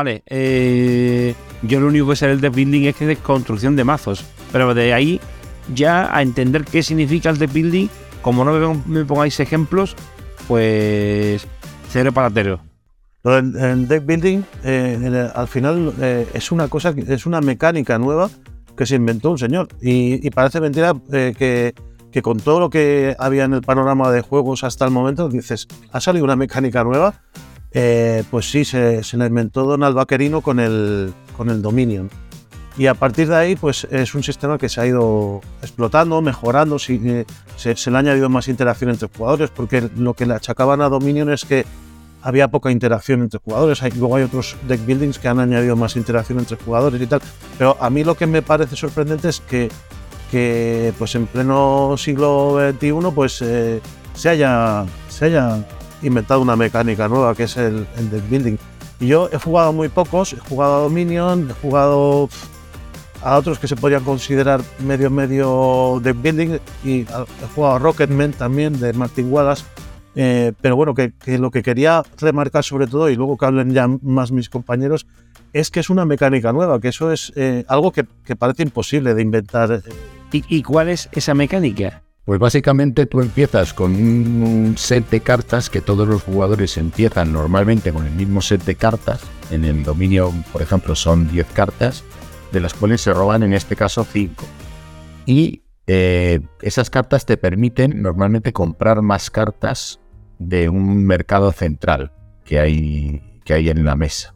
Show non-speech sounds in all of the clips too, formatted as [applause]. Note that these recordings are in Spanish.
Vale, eh, yo lo único que sé del deck building es que es construcción de mazos, pero de ahí ya a entender qué significa el deck building, como no me, pongáis ejemplos, pues cero para cero. Lo del el deck building, eh, al final, eh, es una cosa, es una mecánica nueva que se inventó un señor. Y, y parece mentira eh, que, que con todo lo que había en el panorama de juegos hasta el momento, dices, ha salido una mecánica nueva. Eh, pues sí, se, se inventó Donald Vaquerino con el, con el Dominion. Y a partir de ahí, pues es un sistema que se ha ido explotando, mejorando, sí, eh, se, se le ha añadido más interacción entre jugadores, porque lo que le achacaban a Dominion es que había poca interacción entre jugadores. Hay, luego hay otros deck buildings que han añadido más interacción entre jugadores y tal. Pero a mí lo que me parece sorprendente es que, que pues en pleno siglo XXI pues, eh, se, haya, se haya inventado una mecánica nueva que es el, el deck building. Yo he jugado muy pocos, he jugado a Dominion, he jugado a otros que se podrían considerar medio medio deck building y he jugado a Rocketman también de Martin Wallace. Eh, pero bueno, que, lo que quería remarcar sobre todo, y luego que hablen ya más mis compañeros, es que es una mecánica nueva, que eso es eh, algo que, parece imposible de inventar. eh, ¿Y, y cuál es esa mecánica? Pues básicamente tú empiezas con un, set de cartas que todos los jugadores empiezan normalmente con el mismo set de cartas. En el dominio, por ejemplo, son 10 cartas, de las cuales se roban en este caso 5. Y eh, esas cartas te permiten normalmente comprar más cartas de un mercado central que hay, que hay en la mesa.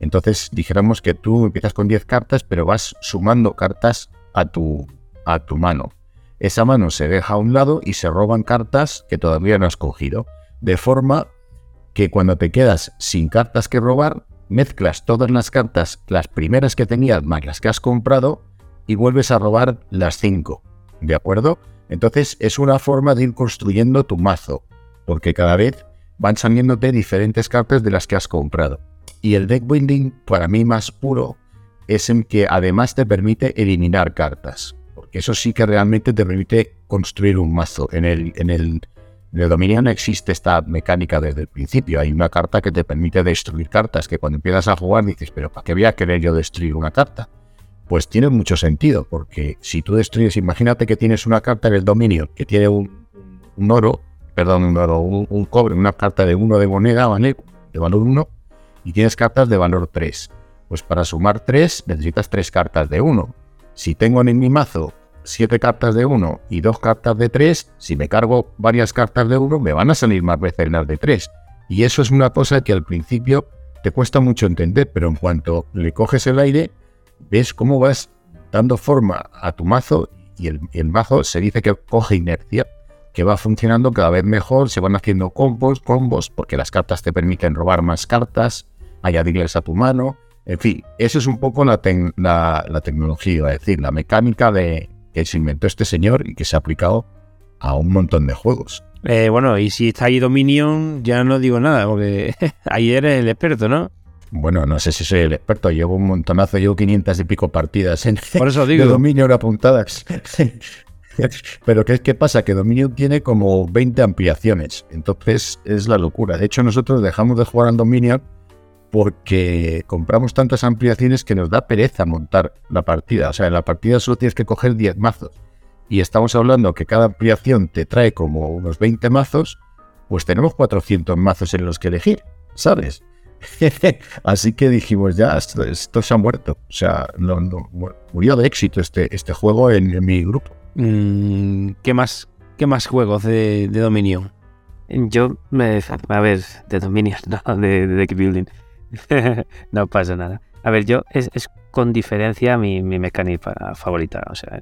Entonces dijéramos que tú empiezas con 10 cartas, pero vas sumando cartas a tu, a tu mano esa mano se deja a un lado y se roban cartas que todavía no has cogido. De forma que cuando te quedas sin cartas que robar, mezclas todas las cartas, las primeras que tenías más las que has comprado, y vuelves a robar las cinco. ¿De acuerdo? Entonces es una forma de ir construyendo tu mazo, porque cada vez van saliéndote diferentes cartas de las que has comprado. Y el deck building, para mí más puro, es en que además te permite eliminar cartas. Porque eso sí que realmente te permite construir un mazo. En el, en el, Dominion no existe esta mecánica desde el principio. Hay una carta que te permite destruir cartas, que cuando empiezas a jugar dices, pero ¿para qué voy a querer yo destruir una carta? Pues tiene mucho sentido, porque si tú destruyes, imagínate que tienes una carta en el Dominion que tiene un, un oro, perdón, un oro, un, un cobre, una carta de uno de moneda, ¿vale? De valor 1, y tienes cartas de valor 3. Pues para sumar 3 necesitas 3 cartas de 1. Si tengo en mi mazo 7 cartas de 1 y 2 cartas de 3, si me cargo varias cartas de 1, me van a salir más veces las de 3. Y eso es una cosa que al principio te cuesta mucho entender, pero en cuanto le coges el aire, ves cómo vas dando forma a tu mazo y el, mazo se dice que coge inercia, que va funcionando cada vez mejor, se van haciendo combos, combos, porque las cartas te permiten robar más cartas, añadirles a tu mano, en fin, eso es un poco la, la tecnología, es decir, la mecánica de que se inventó este señor y que se ha aplicado a un montón de juegos. Eh, bueno, y si está ahí Dominion, ya no digo nada, porque [laughs] ahí eres el experto, ¿no? Bueno, no sé si soy el experto, llevo un montonazo, llevo 500 y pico partidas en Por eso [laughs] de digo. Dominion apuntadas. [laughs] Pero ¿qué, ¿qué pasa? Que Dominion tiene como 20 ampliaciones, entonces es la locura. De hecho, nosotros dejamos de jugar al Dominion porque compramos tantas ampliaciones que nos da pereza montar la partida. O sea, en la partida solo tienes que coger 10 mazos. Y estamos hablando que cada ampliación te trae como unos 20 mazos, pues tenemos 400 mazos en los que elegir, ¿sabes? [laughs] Así que dijimos, ya, esto, esto se ha muerto. O sea, no- no, mu- murió de éxito este, este juego en, en mi grupo. Mm, ¿qué, más, ¿Qué más juegos de, de Dominion? Yo, me, a ver, de dominio, [laughs] no, de, de deck building. [laughs] no pasa nada. A ver, yo es, con diferencia mi, mi, mecánica favorita. O sea,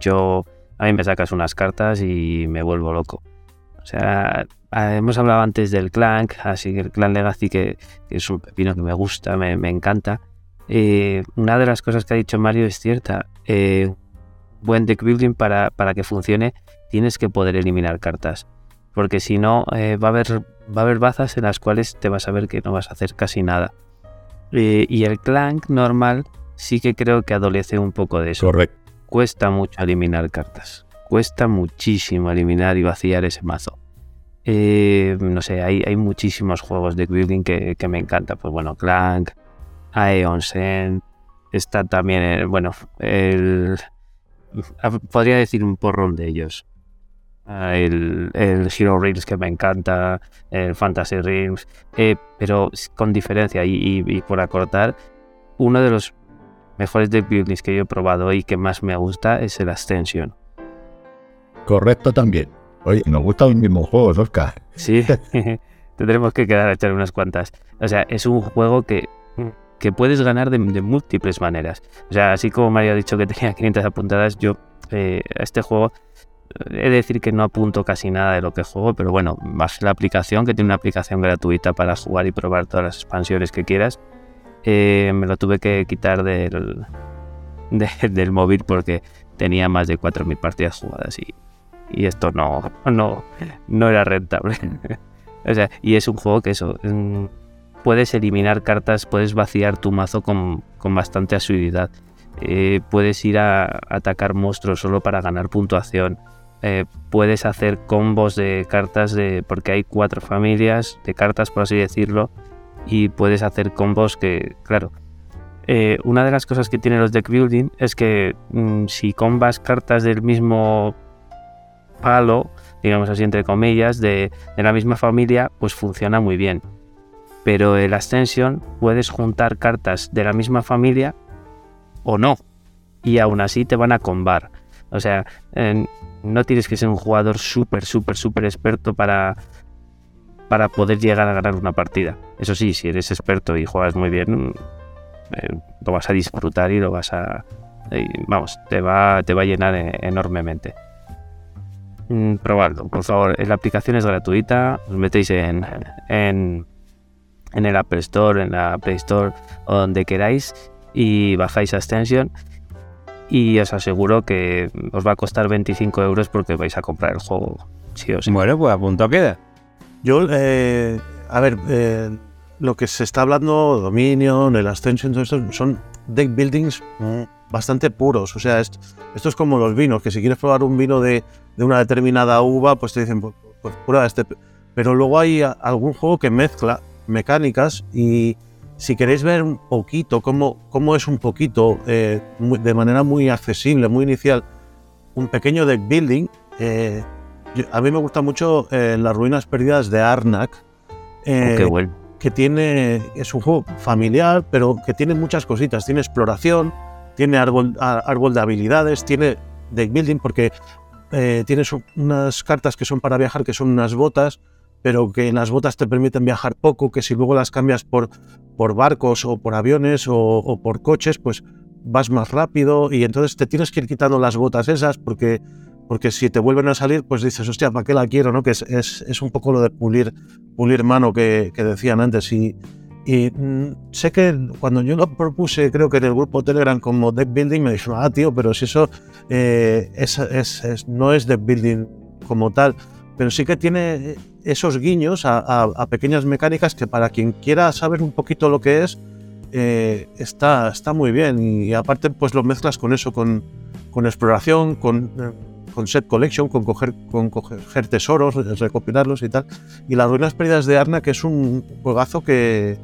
yo, a mí me sacas unas cartas y me vuelvo loco. O sea, hemos hablado antes del Clank, así que el Clan Legacy, que, es un pepino que me gusta, me, me encanta. Eh, una de las cosas que ha dicho Mario es cierta. Eh, buen deck building para, para que funcione, tienes que poder eliminar cartas porque si no eh, va, a haber, va a haber bazas en las cuales te vas a ver que no vas a hacer casi nada. Eh, y el clank normal sí que creo que adolece un poco de eso. Correcto. Cuesta mucho eliminar cartas. Cuesta muchísimo eliminar y vaciar ese mazo. Eh, no sé, hay, hay, muchísimos juegos de building que, que, me encantan. Pues bueno, Clank, Aeon Sen, está también, el, bueno, el, podría decir un porrón de ellos el, el, Hero Reels que me encanta, el Fantasy Realms, eh, pero con diferencia y, y, y, por acortar, uno de los mejores deck buildings que yo he probado y que más me gusta es el Ascension. Correcto también. Oye, nos gustan los mismos juegos, Oscar. Sí, [laughs] [laughs] tendremos que quedar a echar unas cuantas. O sea, es un juego que, que puedes ganar de, de múltiples maneras. O sea, así como Mario ha dicho que tenía 500 apuntadas, yo eh, a este juego he de decir que no apunto casi nada de lo que juego, pero bueno, bajé la aplicación, que tiene una aplicación gratuita para jugar y probar todas las expansiones que quieras. Eh, me lo tuve que quitar del, [laughs] de, del móvil porque tenía más de 4.000 partidas jugadas y, y, esto no, no, no era rentable. [laughs] o sea, y es un juego que eso, mm, puedes eliminar cartas, puedes vaciar tu mazo con, con bastante asiduidad. Eh, puedes ir a atacar monstruos solo para ganar puntuación eh, puedes hacer combos de cartas de porque hay cuatro familias de cartas por así decirlo y puedes hacer combos que claro eh, una de las cosas que tiene los deck building es que mmm, si combas cartas del mismo palo digamos así entre comillas de, de la misma familia pues funciona muy bien. Pero el Ascension puedes juntar cartas de la misma familia o no y aún así te van a combar. O sea en, no tienes que ser un jugador súper, súper, súper experto para, para poder llegar a ganar una partida. Eso sí, si eres experto y juegas muy bien, eh, lo vas a disfrutar y lo vas a... Eh, vamos, te va, te va a llenar eh, enormemente. Mm, probadlo, por favor. La aplicación es gratuita. Os metéis en, en, en el Apple Store, en la Play Store o donde queráis y bajáis Ascension y os aseguro que os va a costar 25 euros porque vais a comprar el juego, sí o sí. Bueno, pues a punto queda. Yo, eh, a ver, eh, lo que se está hablando, Dominion, el Ascension, todo esto, son deck buildings bastante puros. O sea, esto, esto, es como los vinos, que si quieres probar un vino de, de una determinada uva, pues te dicen, pues, pues prueba este. Pero luego hay algún juego que mezcla mecánicas y si queréis ver un poquito cómo, cómo es un poquito, eh, muy, de manera muy accesible, muy inicial, un pequeño deck building, eh, yo, a mí me gusta mucho eh, Las Ruinas Perdidas de Arnak. oh, qué bueno. Que tiene, es un juego familiar, pero que tiene muchas cositas. Tiene exploración, tiene árbol, árbol de habilidades, tiene deck building, porque tienes unas cartas que son para viajar, que son unas botas pero que las botas te permiten viajar poco, que si luego las cambias por, por barcos o por aviones o, por coches, pues vas más rápido y entonces te tienes que ir quitando las botas esas porque, porque si te vuelven a salir, pues dices, hostia, ¿para qué la quiero? ¿no? Que es, es, es un poco lo de pulir, pulir mano que, decían antes. Y, mmm, sé que cuando yo lo propuse, creo que en el grupo Telegram como deck building, me dijeron, ah, tío, pero si eso eh, es, no es deck building como tal pero sí que tiene esos guiños a, pequeñas mecánicas que para quien quiera saber un poquito lo que es, eh, está, está muy bien. Y, aparte, pues lo mezclas con eso, con, con exploración, con, con, set collection, con coger, con coger tesoros, recopilarlos y tal. Y las ruinas perdidas de Arna, que es un juegazo que,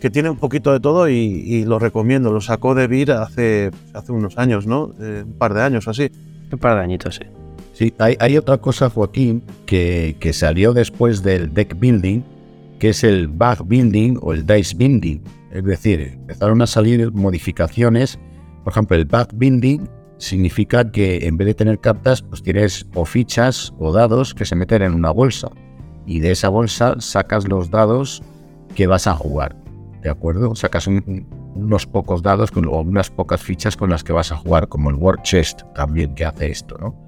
que tiene un poquito de todo y, lo recomiendo. Lo sacó de Vir hace, hace unos años, ¿no? Eh, un par de años así. Un par de añitos, sí. Sí, hay, otra cosa, Joaquín, que, que, salió después del deck building, que es el bug building o el dice building. Es decir, empezaron a salir modificaciones. Por ejemplo, el bug building significa que en vez de tener cartas, pues tienes o fichas o dados que se meten en una bolsa. Y de esa bolsa sacas los dados que vas a jugar. ¿De acuerdo? Sacas unos pocos dados o unas pocas fichas con las que vas a jugar, como el War Chest también que hace esto, ¿no?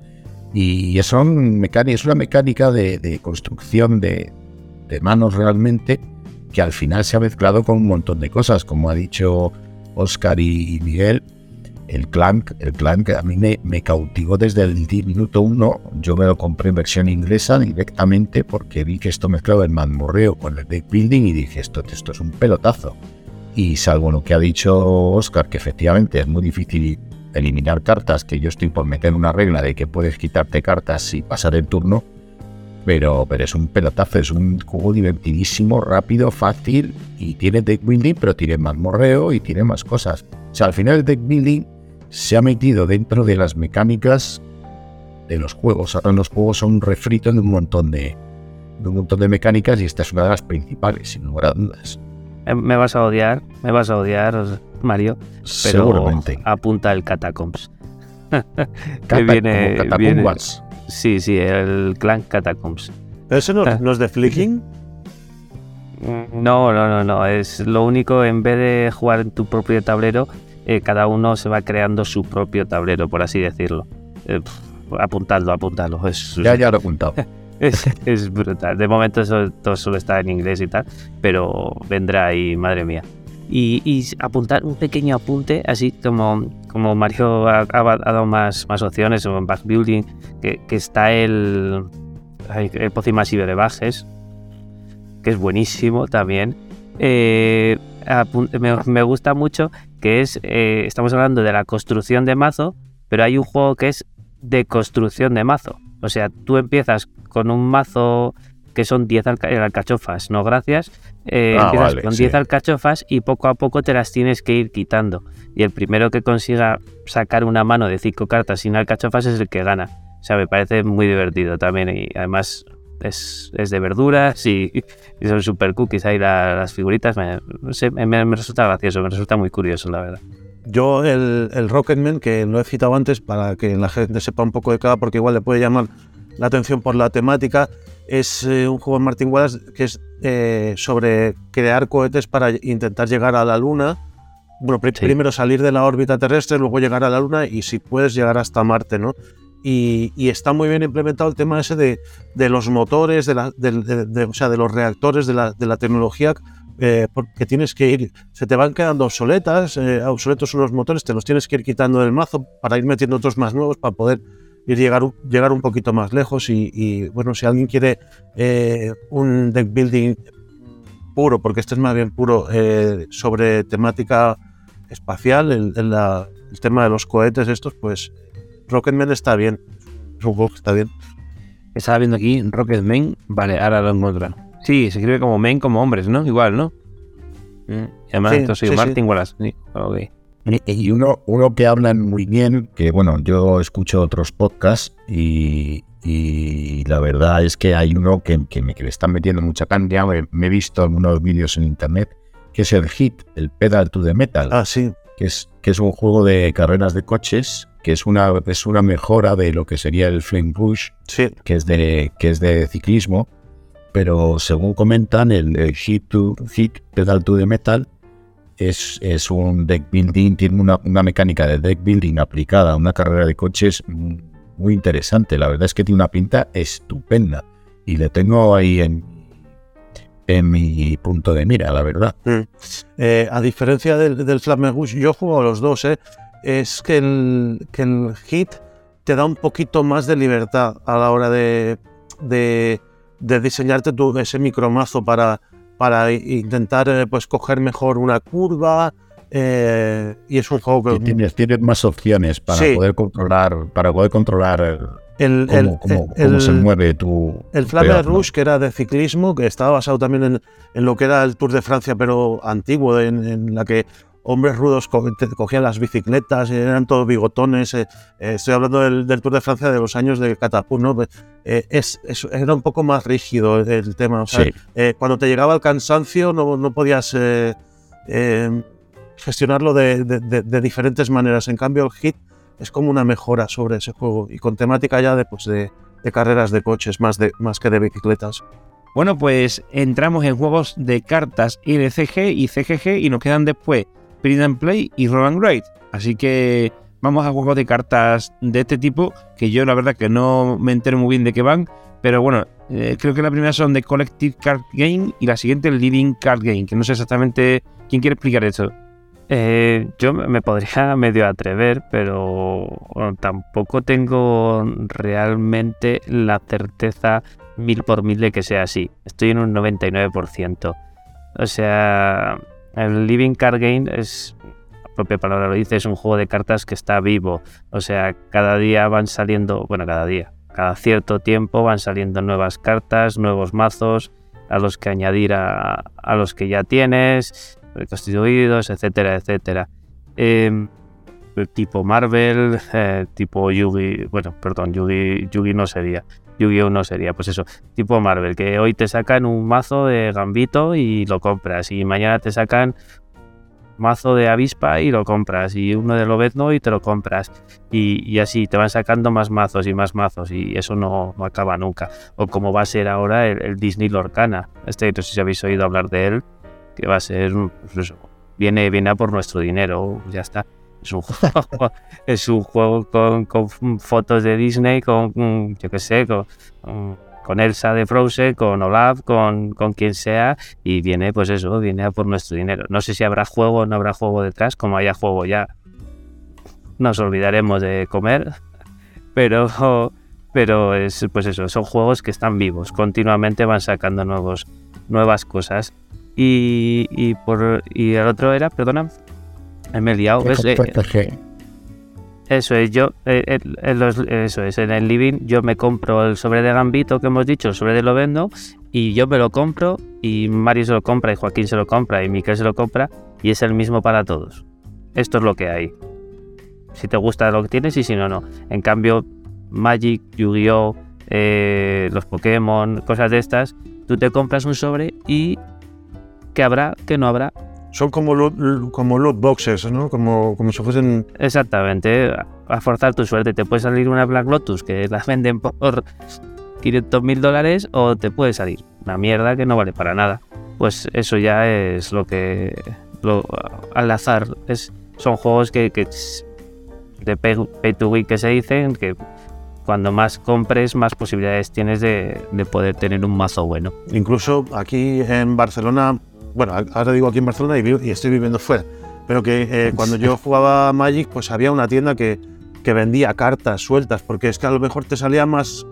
Y son es una mecánica de, construcción de, manos realmente que al final se ha mezclado con un montón de cosas, como ha dicho Oscar y Miguel, el Clank, el Clank a mí me, cautivó desde el minuto uno. Yo me lo compré en versión inglesa directamente porque vi que esto mezclaba el mazmorreo con el deck building y dije, esto, esto es un pelotazo. Y salvo lo que ha dicho Oscar, que efectivamente es muy difícil eliminar cartas, que yo estoy por meter una regla de que puedes quitarte cartas y pasar el turno, pero, pero es un pelotazo, es un juego divertidísimo, rápido, fácil y tiene deck building, pero tiene mazmorreo y tiene más cosas. O sea, al final el deck building se ha metido dentro de las mecánicas de los juegos. Ahora los juegos son un refrito de un montón de, un montón de mecánicas y esta es una de las principales, sin lugar a dudas. Eh, me vas a odiar, me vas a odiar, Mario. Pero Seguramente. Apunta el Catacombs. [laughs] que viene, Catacombs. Sí, sí, el clan Catacombs. ¿Pero ese no, no es de Flicking? No, no, no, no. Es lo único, en vez de jugar en tu propio tablero, eh, cada uno se va creando su propio tablero, por así decirlo. Eh, apuntadlo, apuntadlo. Es, ya, ya lo he apuntado. [laughs] es, brutal. De momento eso, todo solo está en inglés y tal, pero vendrá ahí, madre mía. Y, apuntar un pequeño apunte, así como, como Mario ha, dado más, opciones, o en Backbuilding, que, está el, el Pozi Masivo de Bajes, que es buenísimo también. Eh, me, me, gusta mucho que es, eh, estamos hablando de la construcción de mazo, pero hay un juego que es de construcción de mazo. O sea, tú empiezas con un mazo que son 10 alcachofas, no gracias. Eh, ah, empiezas con 10 alcachofas y poco a poco te las tienes que ir quitando. Y el primero que consiga sacar una mano de 5 cartas sin alcachofas es el que gana. O sea, me parece muy divertido también y además es, de verduras [laughs] y, son super cookies ahí las figuritas. Me, me, resulta gracioso, me resulta muy curioso, la verdad. Yo, el, el Rocketman, que lo he citado antes para que la gente sepa un poco de cada, porque igual le puede llamar la atención por la temática, es eh, un juego de Martin Wallace que es eh, sobre crear cohetes para intentar llegar a la Luna. Bueno, primero salir de la órbita terrestre, luego llegar a la Luna y si puedes llegar hasta Marte, ¿no? Y, está muy bien implementado el tema ese de, los motores, de, la, o sea, de los reactores, de la, tecnología, eh, porque tienes que ir, se te van quedando obsoletas, eh, obsoletos son los motores, te los tienes que ir quitando del mazo para ir metiendo otros más nuevos para poder ir llegar, llegar un poquito más lejos. Y, bueno, si alguien quiere eh, un deck building puro, porque este es más bien puro, sobre temática espacial, el, el tema de los cohetes estos, pues Rocketman está bien. Supongo que está bien. Estaba viendo aquí Rocketman. Vale, ahora lo encuentro. Sí, se escribe como men, como hombres, ¿no? Igual, ¿no? Mm, además, esto soy Martin Wallace. Sí, Y uno, uno que hablan muy bien, que bueno, yo escucho otros podcasts y, la verdad es que hay uno que, me, le están metiendo mucha caña, me, me, he visto algunos vídeos en internet, que es el Hit, el Pedal to the Metal. Ah, sí. Que es, que es un juego de carreras de coches que es una, es una mejora de lo que sería el Flame Push, que, es de, que es de ciclismo, pero según comentan, el, Hit, to, Hit Pedal to the Metal es, es un deck building, tiene una, una, mecánica de deck building aplicada a una carrera de coches muy interesante. La verdad es que tiene una pinta estupenda y le tengo ahí en, en mi punto de mira, la verdad. Mm. Eh, a diferencia del, del yo juego a los dos, ¿eh? es que el, que el hit te da un poquito más de libertad a la hora de, de, diseñarte tu, ese micromazo para, para intentar eh, pues, coger mejor una curva. Eh, y es un juego que. Tienes, tienes más opciones para poder controlar. Para poder controlar el, cómo, se mueve tu. El Flavia Rush, que era de ciclismo, que estaba basado también en, en, lo que era el Tour de Francia, pero antiguo, en, en la que hombres rudos cogían las bicicletas, eran todos bigotones. Eh, eh, estoy hablando del, Tour de Francia de los años de Catapult, ¿no? Eh, es, era un poco más rígido el tema. cuando te llegaba el cansancio no, podías gestionarlo de, diferentes maneras. En cambio, el hit es como una mejora sobre ese juego y con temática ya de, pues, de, de carreras de coches más, de, más que de bicicletas. Bueno, pues entramos en juegos de cartas LCG y CGG y nos quedan después Print and Play y Roll and Grade. Así que vamos a juegos de cartas de este tipo, que yo la verdad que no me entero muy bien de qué van, pero bueno, eh, creo que la primera son de Collective Card Game y la siguiente Leading Card Game, que no sé exactamente quién quiere explicar esto. Eh, yo me podría [laughs] medio atrever, pero bueno, tampoco tengo realmente la certeza mil por mil de que sea así. Estoy en un 99%. O sea, el Living Card Game es, la propia palabra lo dice, es un juego de cartas que está vivo. O sea, cada día van saliendo, bueno, cada día, cada cierto tiempo van saliendo nuevas cartas, nuevos mazos a los que añadir a, los que ya tienes, reconstituidos, etcétera, etcétera. Eh, tipo Marvel, eh, tipo Yugi, bueno, perdón, Yugi, Yugi no sería, Yu-Gi-Oh no sería, pues eso, tipo Marvel, que hoy te sacan un mazo de Gambito y lo compras, y mañana te sacan mazo de avispa y lo compras, y uno de Lobezno y te lo compras, y, así te van sacando más mazos y más mazos, y eso no, no acaba nunca. O como va a ser ahora el, Disney Lorcana, este no sé si habéis oído hablar de él, que va a ser, pues viene, viene a por nuestro dinero, ya está. Es un juego, [laughs] con, fotos de Disney, con, yo qué sé, con, con, Elsa de Frozen, con Olaf, con, con quien sea, y viene, pues eso, viene a por nuestro dinero. No sé si habrá juego o no habrá juego detrás, como haya juego ya nos olvidaremos de comer, [laughs] pero, pero es, pues eso, son juegos que están vivos, continuamente van sacando nuevos, nuevas cosas. Y, y, por, y el otro era, perdona, me he liado. ¿ves? Eh, eso es, yo, eh, eso es, en el living yo me compro el sobre de Gambito que hemos dicho, el sobre de lo vendo, y yo me lo compro, y Mario se lo compra, y Joaquín se lo compra, y Miquel se lo compra, y es el mismo para todos. Esto es lo que hay. Si te gusta lo que tienes y si no, no. En cambio, Magic, Yu-Gi-Oh!, eh, los Pokémon, cosas de estas, tú te compras un sobre y ¿qué habrá? ¿Qué no habrá? Son como loot, como loot boxes, ¿no? Como, como si fuesen... Exactamente, a forzar tu suerte. Te puede salir una Black Lotus que las venden por 500 mil dólares o te puede salir una mierda que no vale para nada. Pues eso ya es lo que... Lo, al azar. Es, son juegos que, que de pay, pay to win que se dicen, que cuando más compres, más posibilidades tienes de, de, poder tener un mazo bueno. Incluso aquí en Barcelona bueno, ahora digo aquí en Barcelona y, y estoy viviendo fuera, pero que eh, cuando yo jugaba Magic, pues había una tienda que, que, vendía cartas sueltas, porque es que a lo mejor te salía más,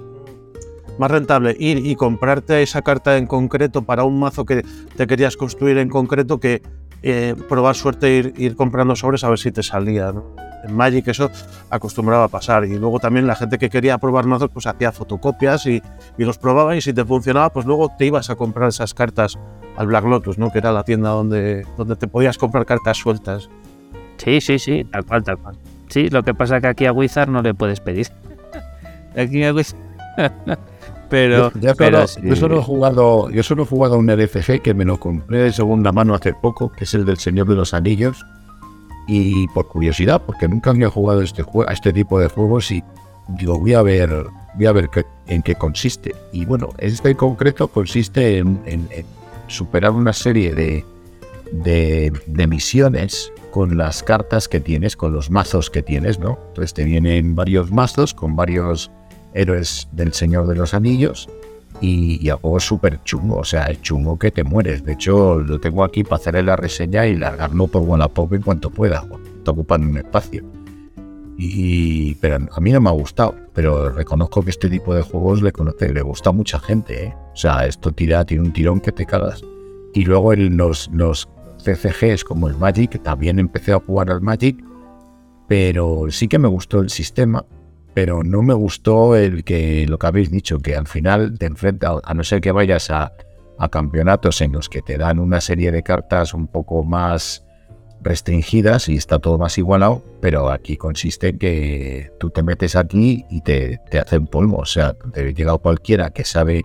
más rentable ir y comprarte esa carta en concreto para un mazo que te querías construir en concreto que eh, probar suerte e ir, ir, comprando sobres a ver si te salía. ¿no? En Magic eso acostumbraba a pasar. Y luego también la gente que quería probar mazos pues hacía fotocopias y, y los probaba y si te funcionaba pues luego te ibas a comprar esas cartas al Black Lotus, ¿no? que era la tienda donde, donde te podías comprar cartas sueltas. Sí, sí, sí, tal cual, tal cual. Sí, lo que pasa es que aquí a Wizard no le puedes pedir. [laughs] aquí a Wizard... [laughs] pero, yo, yo, pero solo, sí. yo, solo he jugado, yo solo he jugado un RFG que me lo compré de segunda mano hace poco, que es el del Señor de los Anillos. Y por curiosidad, porque nunca había jugado este juego, a este tipo de juegos y digo, voy a ver, voy a ver qué, en qué consiste. Y bueno, este en concreto consiste en, superar una serie de, de, de, misiones con las cartas que tienes, con los mazos que tienes, ¿no? Entonces te vienen varios mazos con varios héroes del Señor de los Anillos y, y es súper chungo, o sea, es chungo que te mueres. De hecho, lo tengo aquí para hacerle la reseña y largarlo por Wallapop en cuanto pueda, te ocupan un espacio. Y, pero a mí no me ha gustado, pero reconozco que este tipo de juegos le, conoce, le gusta a mucha gente. ¿eh? O sea, esto tira, tiene un tirón que te cagas. Y luego en los, los CCGs como el Magic, también empecé a jugar al Magic, pero sí que me gustó el sistema, pero no me gustó el que lo que habéis dicho, que al final te enfrentas, a no ser que vayas a, campeonatos en los que te dan una serie de cartas un poco más restringidas y está todo más igualado, pero aquí consiste en que tú te metes aquí y te, te hacen polvo. O sea, te llega cualquiera que sabe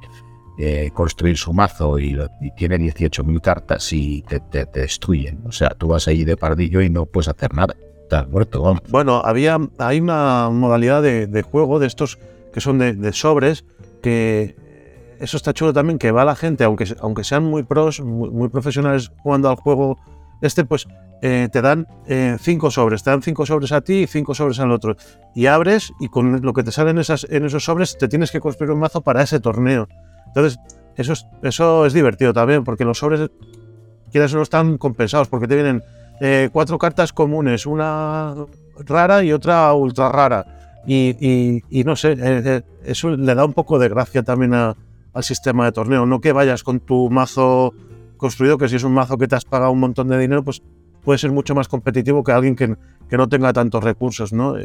eh, construir su mazo y, y tiene 18.000 cartas y te, te, te, destruyen. O sea, tú vas ahí de pardillo y no puedes hacer nada. Bueno, había, hay una modalidad de, juego de estos que son de, sobres que eso está chulo también, que va la gente, aunque, aunque sean muy pros, muy, profesionales jugando al juego este, pues eh, te dan eh, cinco sobres, te dan cinco sobres a ti y cinco sobres al otro. Y abres y con lo que te sale en, esas, en esos sobres te tienes que construir un mazo para ese torneo. Entonces, eso es, eso es divertido también, porque los sobres, quieras no, están compensados, porque te vienen eh, cuatro cartas comunes, una rara y otra ultra rara. Y, y- y no sé, eh, eh, eso le da un poco de gracia también a- al sistema de torneo. No que vayas con tu mazo construido, que si es un mazo que te has pagado un montón de dinero, pues puede ser mucho más competitivo que alguien que, que no tenga tantos recursos, ¿no?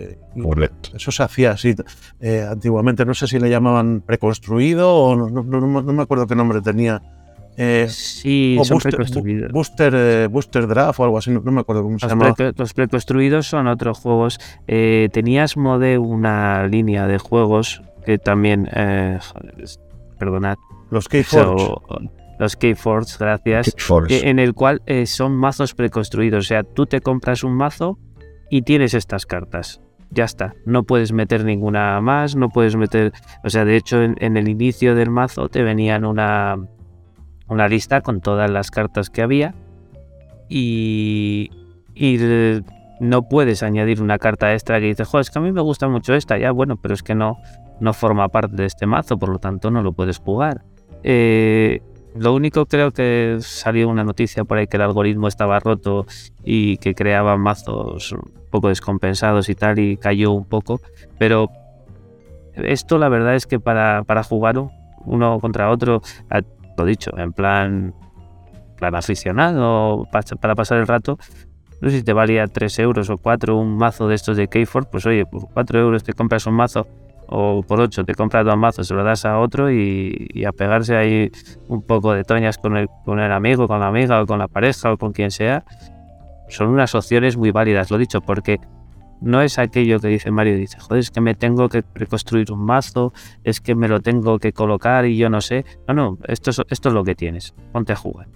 Correcto. eso se hacía así eh, antiguamente. No sé si le llamaban preconstruido o no, no- no- no me acuerdo qué nombre tenía. Eh, Sí, o son booster, preconstruidos. booster, eh, booster Draft o algo así, no, no me acuerdo cómo se Los, llamaba. pre- los preconstruidos son otros juegos. Eh, tenías Mode una línea de juegos que también, eh, joder, perdonad, Los Keyforge. so- los Keyforge, gracias, que- en el cual eh, son mazos preconstruidos. O sea, tú te compras un mazo y tienes estas cartas. Ya está, no puedes meter ninguna más, no puedes meter, o sea, de hecho en, en el inicio del mazo te venían una, una lista con todas las cartas que había y, y no puedes añadir una carta extra que dices, joder, es que a mí me gusta mucho esta, ya bueno, pero es que no, no forma parte de este mazo, por lo tanto no lo puedes jugar. Eh, lo único creo que salió una noticia por ahí que el algoritmo estaba roto y que creaba mazos un poco descompensados y tal y cayó un poco, pero esto la verdad es que para, para jugar uno contra otro, lo dicho, en plan, plan aficionado, pa- para pasar el rato, no sé si te valía 3 euros o 4 un mazo de estos de Keyforge, pues oye, por 4 euros te compras un mazo o por 8 te compras dos mazos, se lo das a otro y, y a pegarse ahí un poco de toñas con el, con el amigo, con la amiga o con la pareja o con quien sea, son unas opciones muy válidas, lo dicho, porque no es aquello que dice Mario, dice, joder, es que me tengo que reconstruir un mazo, es que me lo tengo que colocar y yo no sé. No, no, esto es, esto es lo que tienes, ponte a jugar.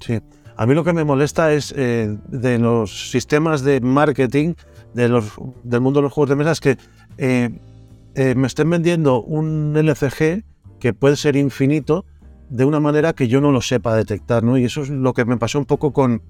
Sí. A mí lo que me molesta es eh, de los sistemas de marketing de los, del mundo de los juegos de mesa es que eh, eh, me estén vendiendo un LCG que puede ser infinito de una manera que yo no lo sepa detectar, ¿no? Y eso es lo que me pasó un poco con,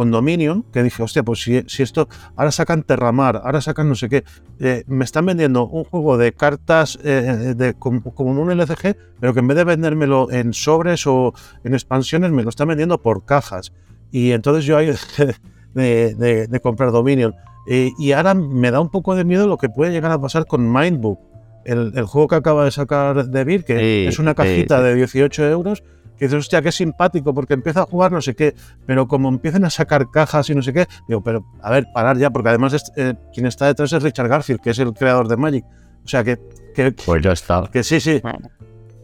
con Dominion, que dije, hostia, pues si, si esto, ahora sacan Terramar, ahora sacan no sé qué, eh, me están vendiendo un juego de cartas eh, de, como, como un LCG, pero que en vez de vendérmelo en sobres o en expansiones, me lo están vendiendo por cajas. Y entonces yo ahí [laughs] de, de- de comprar Dominion. Eh, y ahora me da un poco de miedo lo que puede llegar a pasar con Mindbook, el, el juego que acaba de sacar de Vir, que Sí, es una sí, cajita sí. de 18 euros, que dices, hostia, qué simpático, porque empieza a jugar no sé qué, pero como empiecen a sacar cajas y no sé qué, digo, pero a ver, parar ya, porque además es- eh, quien está detrás es Richard Garfield, que es el creador de Magic. O sea, que, que, Pues ya está. que sí, sí,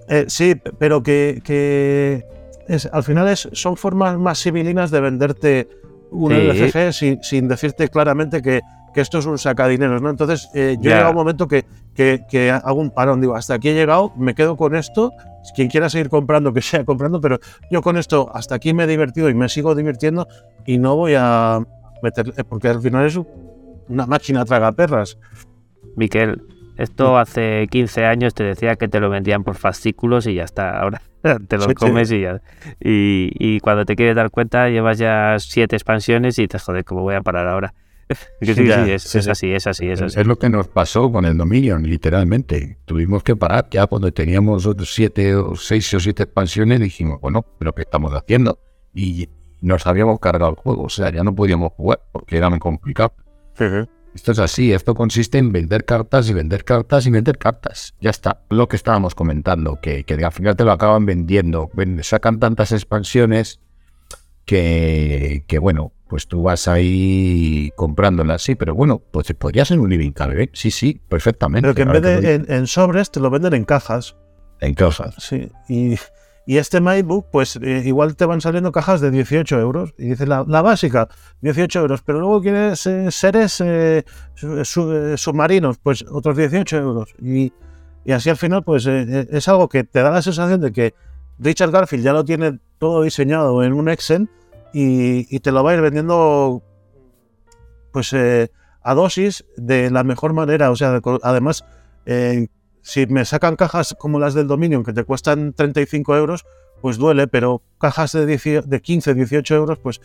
eh, sí, pero que, que es, al final es, son formas más civilinas de venderte un Sí. LCG sin, sin decirte claramente que, que esto es un sacadineros, ¿no? Entonces, eh, yo he Ya. llegado a un momento que, que, que hago un parón, digo, hasta aquí he llegado, me quedo con esto, quien quiera seguir comprando, que sea comprando, pero yo con esto hasta aquí me he divertido y me sigo divirtiendo y no voy a meter, eh, porque al final es una máquina tragaperras. Miquel, esto hace 15 años te decía que te lo vendían por fascículos y ya está. Ahora [laughs] te lo Sí, sí. comes y ya. Y, y cuando te quieres dar cuenta, llevas ya siete expansiones y dices, joder, ¿cómo voy a parar ahora? [laughs] Que sí, Ya, sí, es, sí, es sí. así, es así, es así. Es lo que nos pasó con el Dominion, literalmente. Tuvimos que parar ya cuando teníamos siete o seis o siete expansiones. Dijimos, bueno, pero ¿qué estamos haciendo? Y nos habíamos cargado el juego, o sea, ya no podíamos jugar porque era muy complicado. Esto es así, esto consiste en vender cartas y vender cartas y vender cartas. Ya está, lo que estábamos comentando, que, que al final te lo acaban vendiendo. Ven- Sacan tantas expansiones que, que, bueno, pues tú vas ahí comprándolas, sí, pero bueno, pues podría ser un living cabinet, sí, sí, perfectamente. Pero que en vez de en, en sobres te lo venden en cajas. en cosas. Sí, y, y este MacBook, pues eh, igual te van saliendo cajas de 18 euros. Y dices, la, la básica, 18 euros. Pero luego quieres eh, seres eh, su- su- eh, submarinos, pues otros 18 euros. Y, y así al final, pues eh, eh, es algo que te da la sensación de que Richard Garfield ya lo tiene todo diseñado en un Excel y, te lo va a ir vendiendo pues eh, a dosis de la mejor manera. O sea, además, eh, si me sacan cajas como las del Dominion que te cuestan 35 euros, pues duele, pero cajas de, 10 de 15, 18 euros, pues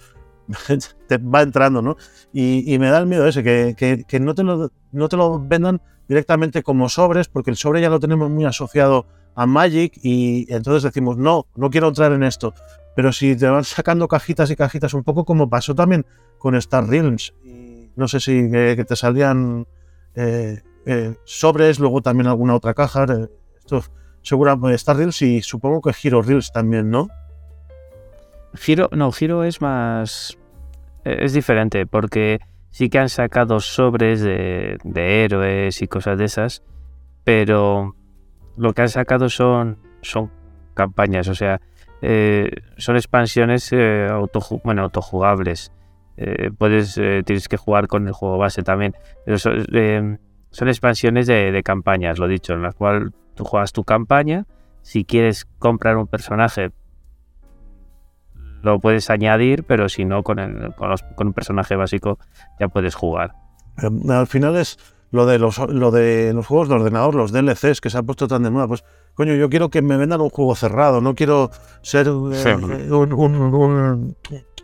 [laughs] te va entrando, ¿no? Y, y me da el miedo ese, que, que- que no, te lo, no te lo vendan directamente como sobres, porque el sobre ya lo tenemos muy asociado a Magic y entonces decimos, no, no quiero entrar en esto. Pero si te van sacando cajitas y cajitas, un poco como pasó también con Star Realms, y no sé si eh, que te salían eh, eh, sobres, luego también alguna otra caja. eh, esto seguramente Star Reels y supongo que Hero Reels también, ¿no? Giro, no, Giro es más. eh, Es diferente, porque sí que han sacado sobres de, de héroes y cosas de esas, pero lo que han sacado son, son campañas, o sea, eh, son expansiones eh, bueno, autojugables. Eh, puedes, tienes que jugar con el juego base también, son, expansiones de, campañas, lo dicho, en las cuales tú juegas tu campaña. Si quieres comprar un personaje, lo puedes añadir, pero si no, con, el, con, un personaje básico ya puedes jugar. Al final es lo de los lo de los juegos de ordenador, los DLCs que se han puesto tan de moda. Pues, coño, yo quiero que me vendan un juego cerrado, no quiero ser eh, Sí. un- un- un-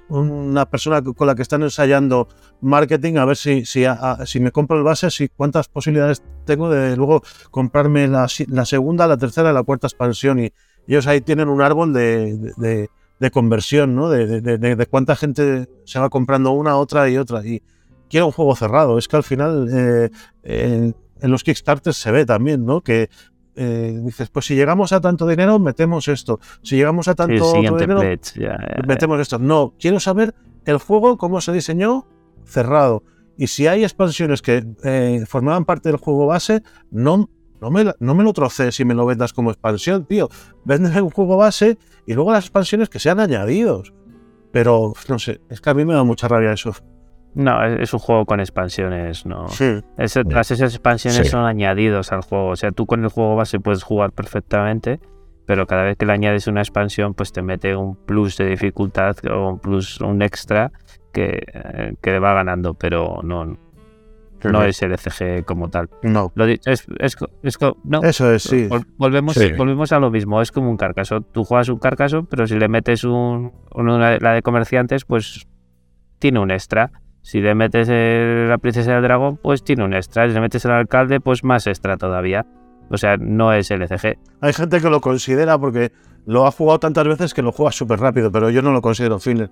una persona con la que están ensayando marketing a ver si, si, a- a- si me compro el base, si cuántas posibilidades tengo de luego comprarme la, segunda, la tercera y la cuarta expansión. Y ellos ahí tienen un árbol de, de- de- de conversión, ¿no? De, cuánta gente se va comprando una, otra y otra. Y quiero un juego cerrado. Es que al final eh, en, en los Kickstarters se ve también, ¿no? Que eh, dices, pues si llegamos a tanto dinero, metemos esto. Si llegamos a tanto otro dinero, pledge, ya, metemos esto. No, quiero saber el juego, cómo se diseñó, cerrado. Y si hay expansiones que eh, formaban parte del juego base, no, no, me, no me lo trocees y me lo vendas como expansión, tío. Véndeme un juego base y luego las expansiones que sean añadidos. Pero, no sé, es que a mí me da mucha rabia eso. No, es, es un juego con expansiones, no. Sí. Ese- todas esas expansiones Sí. son añadidos al juego. O sea, tú con el juego base puedes jugar perfectamente, pero cada vez que le añades una expansión, pues te mete un plus de dificultad o un plus, un extra que, eh, que le va ganando, pero no, no es el ECG como tal. No. Lo es, es co- es co- no, Eso es, sí. Vol- Volvemos, Sí. volvemos a lo mismo, es como un carcaso. Tú juegas un carcaso, pero si le metes un, una, la de comerciantes, pues tiene un extra. Si le metes el- la princesa del dragón, pues tiene un extra. Si le metes el alcalde, pues más extra todavía. O sea, no es LCG. Hay gente que lo considera porque lo ha jugado tantas veces que lo juega súper rápido, pero yo no lo considero filler.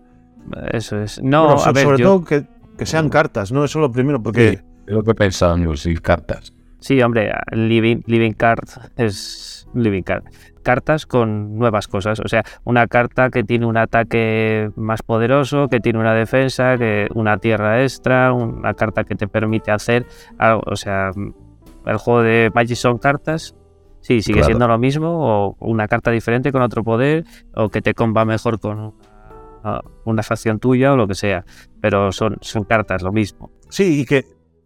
Eso es. No, Bueno, so- a ver, sobre yo- todo que, que sean cartas, ¿no? Eso es lo primero, porque Sí, es lo que pensaba en los cartas. Sí, hombre, Living, living Card es Living Card. Cartas con nuevas cosas. O sea, una carta que tiene un ataque más poderoso, que tiene una defensa, que una tierra extra, una carta que te permite hacer algo. O sea, el juego de Magic son cartas. Sí, sigue Claro. siendo lo mismo, o una carta diferente con otro poder, o que te comba mejor con una, una facción tuya o lo que sea. Pero son, son cartas, lo mismo. Sí, y que,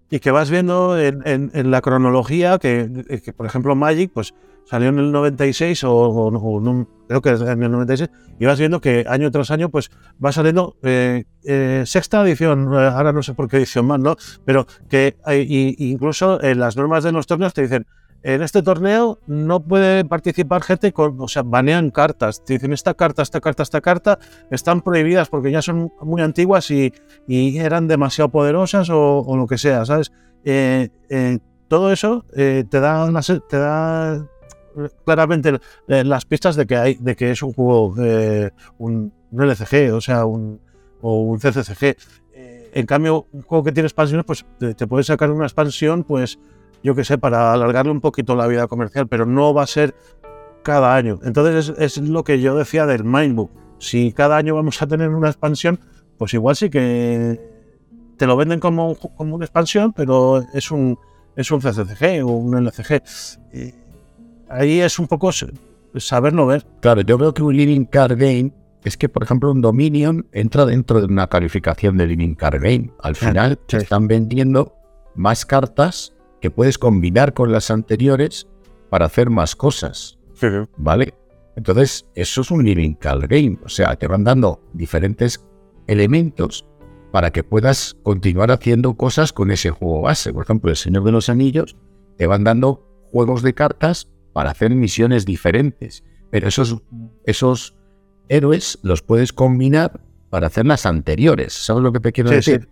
y que vas viendo en, en- en la cronología que, que, por ejemplo, Magic pues salió en el 96 o, o- o creo que en el 96 y vas viendo que año tras año pues va saliendo eh, eh, sexta edición, eh, ahora no sé por qué edición más, ¿no? Pero que y- incluso en las normas de los torneos te dicen en este torneo no puede participar gente con, o sea, banean cartas. Te dicen esta carta, esta carta, esta carta están prohibidas porque ya son muy antiguas y, y eran demasiado poderosas o, lo que sea, ¿sabes? Todo eso te da te da claramente eh, las pistas de que hay de que es un juego eh, un, LCG, o sea, un o un CCCG. Eh, en cambio, un juego que tiene expansiones, pues te, te sacar una expansión, pues yo que sé, para alargarle un poquito la vida comercial, pero no va a ser cada año. Entonces es, lo que yo decía del Mindbook. Si cada año vamos a tener una expansión, pues igual sí que te lo venden como, como una expansión, pero es un, es un CCCG o un LCG. Ahí es un poco s- saberlo ver. Claro, yo veo que un Living Card Game es que, por ejemplo, un Dominion entra dentro de una calificación de Living Card Game. Al final te sí. están vendiendo más cartas que puedes combinar con las anteriores para hacer más cosas. ¿Vale? Entonces, eso es un living card game. O sea, te van dando diferentes elementos para que puedas continuar haciendo cosas con ese juego base. Por ejemplo, El Señor de los Anillos te van dando juegos de cartas para hacer misiones diferentes, pero esos, esos héroes los puedes combinar para hacer las anteriores. ¿Sabes lo que te quiero Sí, decir?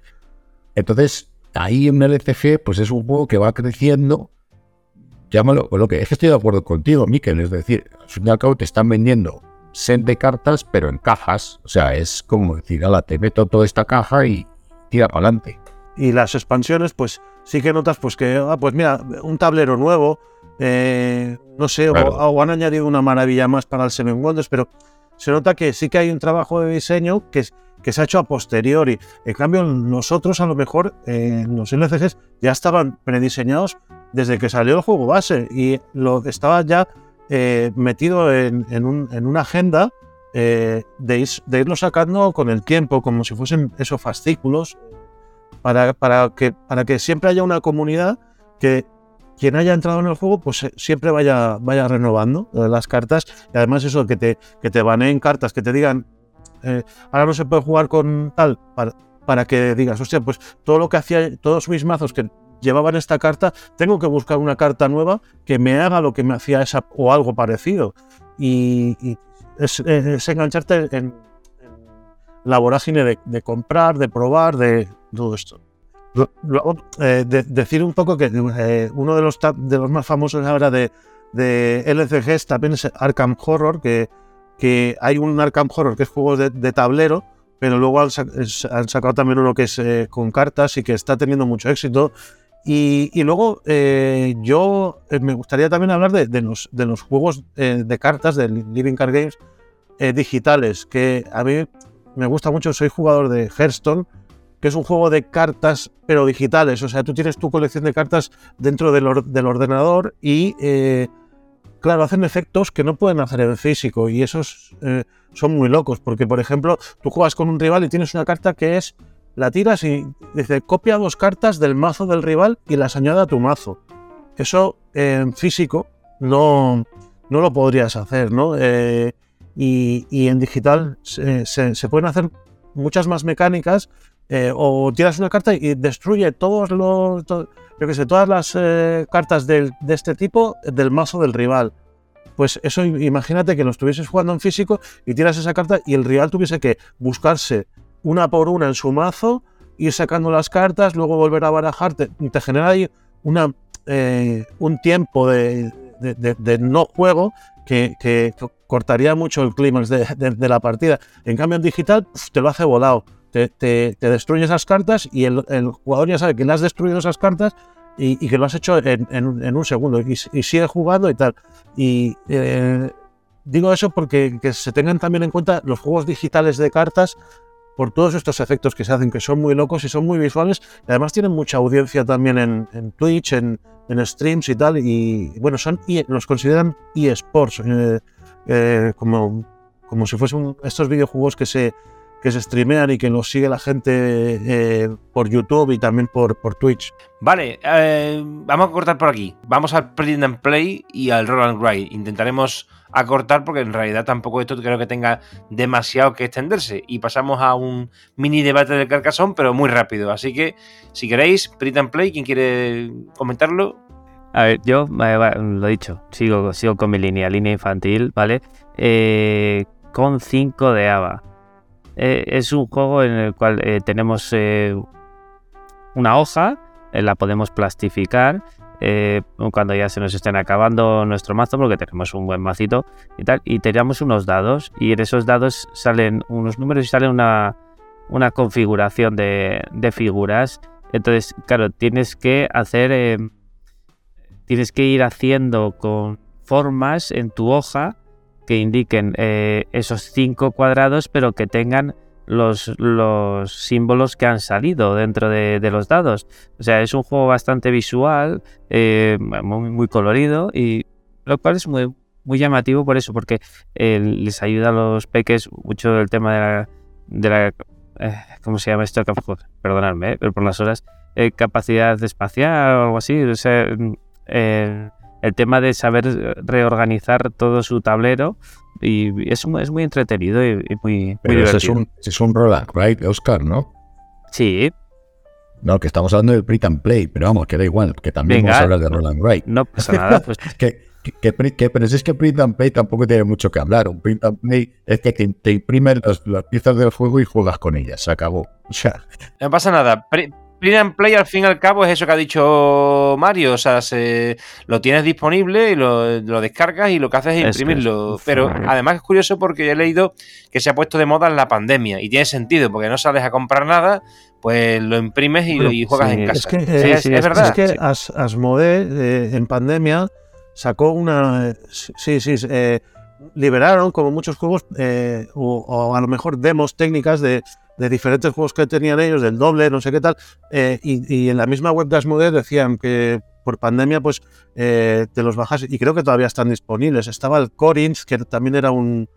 Entonces, ahí en el LCG, pues es un juego que va creciendo. Llámalo, lo que es que estoy de acuerdo contigo, Miquel. Es decir, al fin y al cabo te están vendiendo set de cartas, pero en cajas. O sea, es como decir, ala, te meto toda esta caja y tira para adelante. Y las expansiones, pues sí que notas, pues que, ah, pues mira, un tablero nuevo, eh, no sé, o- Claro. o, han añadido una maravilla más para el Seven Wonders, pero se nota que sí que hay un trabajo de diseño que, que se ha hecho a posteriori. En cambio, nosotros a lo mejor, eh, los LCGs ya estaban prediseñados desde que salió el juego base y lo estaba ya eh, metido en, en un- en una agenda de, ir- de irlo sacando con el tiempo, como si fuesen esos fascículos, para, para que, para que siempre haya una comunidad que quien haya entrado en el juego, pues eh, siempre vaya, vaya renovando eh, las cartas. Y además eso, que te, que te baneen cartas, que te digan, eh, ahora no se puede jugar con tal, para, para que digas, hostia, pues todo lo que hacía, todos mis mazos que llevaban esta carta, tengo que buscar una carta nueva que me haga lo que me hacía esa o algo parecido. Y, es, engancharte en, en la vorágine de comprar, de probar, de todo esto. Luego, eh, de- decir un poco que eh, uno de los, de los más famosos ahora de, de LCGs también es Arkham Horror, que, que hay un Arkham Horror que es juego de, de tablero, pero luego han, sacado también uno que es eh, con cartas y que está teniendo mucho éxito. Y, y luego yo me gustaría también hablar de, de los, de los juegos de cartas de Living Card Games digitales, que a mí me gusta mucho, soy jugador de Hearthstone, que es un juego de cartas pero digitales, o sea, tú tienes tu colección de cartas dentro del, or- del ordenador y, eh, claro, hacen efectos que no pueden hacer en físico y esos eh, son muy locos, porque, por ejemplo, tú juegas con un rival y tienes una carta que es, la tiras y dice, copia dos cartas del mazo del rival y las añade a tu mazo. Eso eh, en físico no, no lo podrías hacer, ¿no? Y, en digital se pueden hacer muchas más mecánicas eh, o tiras una carta y destruye todos los, yo que sé, todas las eh, cartas del- de este tipo del mazo del rival. Pues eso im- imagínate que lo estuvieses jugando en físico y tiras esa carta y el rival tuviese que buscarse una por una en su mazo, ir sacando las cartas, luego volver a barajar, te, genera ahí una, eh, un tiempo de, de- de- no juego que, cortaría mucho el clímax de, la partida. En cambio, en digital te lo hace volado. Te, destruye esas cartas y el, jugador ya sabe que le has destruido esas cartas y, que lo has hecho en, un- segundo y, sigue jugando y tal. Y eh, digo eso porque que se tengan también en cuenta los juegos digitales de cartas por todos estos efectos que se hacen, que son muy locos y son muy visuales. Además tienen mucha audiencia también en, Twitch, en, streams y tal. Y bueno, son los consideran eSports, eh, eh, como, como si fuesen estos videojuegos que se, que se streamean y que los sigue la gente eh, por YouTube y también por, por Twitch. Vale, eh, vamos a cortar por aquí. Vamos al print and play y al roll and write. Intentaremos acortar porque en realidad tampoco esto creo que tenga demasiado que extenderse. Y pasamos a un mini debate del carcasón, pero muy rápido. Así que, si queréis, print and play, ¿quién quiere comentarlo? A ver, yo, eh, lo dicho, sigo, sigo con mi línea, línea infantil, ¿vale? Eh, con 5 de ABA. Eh, es un juego en el cual eh, tenemos eh, una hoja, la podemos plastificar cuando ya se nos estén acabando nuestro mazo, porque tenemos un buen macito y tal, y tiramos unos dados, y en esos dados salen unos números y sale una, una configuración de, de figuras. Entonces, claro, tienes que hacer... tienes que ir haciendo con formas en tu hoja que indiquen eh, esos cinco cuadrados, pero que tengan los, los símbolos que han salido dentro de, de los dados. O sea, es un juego bastante visual, eh, muy, muy colorido, y lo cual es muy, muy llamativo por eso, porque eh, les ayuda a los peques mucho el tema de la... De la eh, ¿Cómo se llama esto? Perdonadme, eh, pero por las horas. capacidad espacial o algo así. O sea, eh, el tema de saber reorganizar todo su tablero y es, muy- es muy entretenido y, y muy, muy Pero es divertido. un, es un roll and write, Oscar, ¿no? Sí, No, que estamos hablando del print and play, pero vamos, que da igual, que también Venga. vamos a hablar de Roland Wright. no pasa nada. [laughs] Pues Que, que, que pero si es que print and play tampoco tiene mucho que hablar. Un print and play es que te, te imprimen las, las piezas del juego y juegas con ellas. Se acabó. O sea, No pasa nada. Pri- Print and Play al fin y al cabo es eso que ha dicho Mario. O sea, se, lo tienes disponible y lo, lo descargas y lo que haces es imprimirlo. Pero además es curioso porque he leído que se ha puesto de moda en la pandemia y tiene sentido porque no sales a comprar nada, pues lo imprimes y, Bueno, y juegas sí, en casa. Es que, Sí, eh, es, sí, es es- verdad. Es que sí. As- Asmodee eh, en pandemia sacó una. Sí, sí, eh, liberaron como muchos juegos, eh, o, o a lo mejor demos técnicas de, de diferentes juegos que tenían ellos, del doble, no sé qué tal. eh, y, y en la misma web de Asmodee decían que por pandemia, pues eh, te los bajas y creo que todavía están disponibles. Estaba el Corinth, que también era un,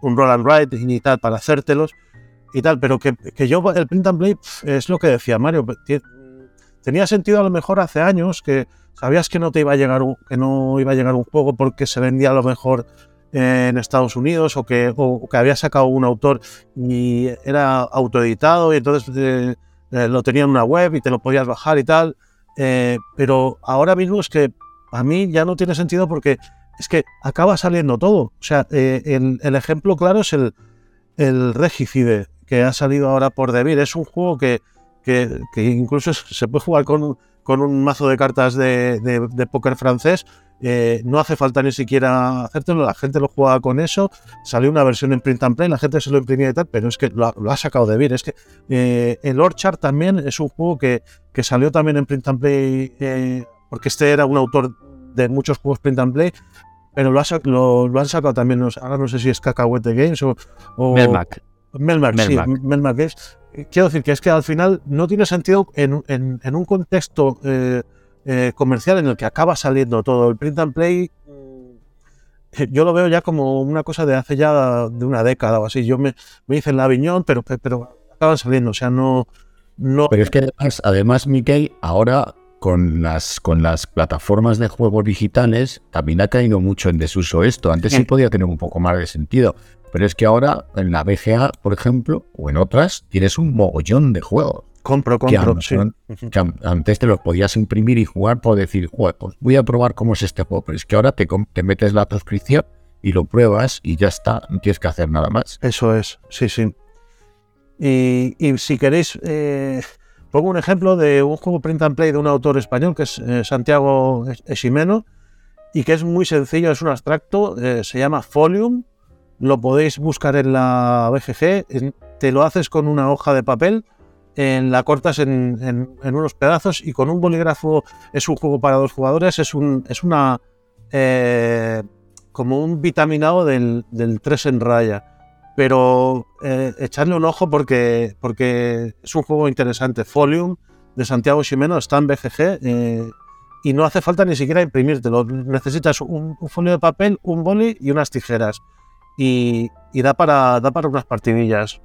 un, roll and write y tal para hacértelos y tal, pero que, que yo el print and play pf, es lo que decía Mario, tenía sentido a lo mejor hace años que sabías que no te iba a llegar que no iba a llegar un juego porque se vendía a lo mejor en Estados Unidos o que, o que había sacado un autor y era autoeditado y entonces eh, eh, lo tenía en una web y te lo podías bajar y tal. Eh, pero ahora mismo es que a mí ya no tiene sentido porque es que acaba saliendo todo. O sea, eh, el, el ejemplo claro es el, el Regicide que ha salido ahora por Devir. Es un juego que, que, que incluso se puede jugar con, con un mazo de cartas de, de- de póker francés. Eh, no hace falta ni siquiera hacértelo, la gente lo juega con eso. Salió una versión en print and play, la gente se lo imprimía y tal, pero es que lo ha, lo ha sacado de Vir. Es que eh, el Orchard también es un juego que, que salió también en print and play, eh, porque este era un autor de muchos juegos print and play, pero lo, ha lo, lo han sacado también, ahora no sé si es Cacahuete Games o, o Melmac. Melmac, Melmac. sí, Melmac Games. Quiero decir que es que al final no tiene sentido en, en- en un contexto eh, eh, comercial en el que acaba saliendo todo. El print and play, mm, yo lo veo ya como una cosa de hace ya de una década o así. Yo me, me hice en la Aviñón, pero, pero acaban saliendo, o sea, no. no Pero es que además, además Mickey, ahora con las, con las plataformas de juegos digitales también ha caído mucho en desuso esto. Antes Sí. podía tener un poco más de sentido. Pero es que ahora en la BGA, por ejemplo, o en otras, tienes un mogollón de juegos. Compro, Que, compro. an- sí. son- que an- antes te los podías imprimir y jugar por decir, "Joder, pues voy a probar cómo es este juego. Pero es que ahora te, metes la suscripción y lo pruebas y ya está. No tienes que hacer nada más. Eso es, sí, sí. Y, y si queréis, eh, pongo un ejemplo de un juego print and play de un autor español que es eh, Santiago Esimeno y que es muy sencillo, es un abstracto, eh, se llama Folium, lo podéis buscar en la BGG, te lo haces con una hoja de papel, en, la cortas en, unos pedazos y con un bolígrafo es un juego para dos jugadores, es, un, es una... eh, como un vitaminado del, del 3 en raya pero eh, echarle un ojo porque, porque es un juego interesante. Folium de Santiago Ximeno está en BGG eh, y no hace falta ni siquiera imprimírtelo. Necesitas un, un folio de papel, un boli y unas tijeras. Y, y da, para, da para unas partidillas.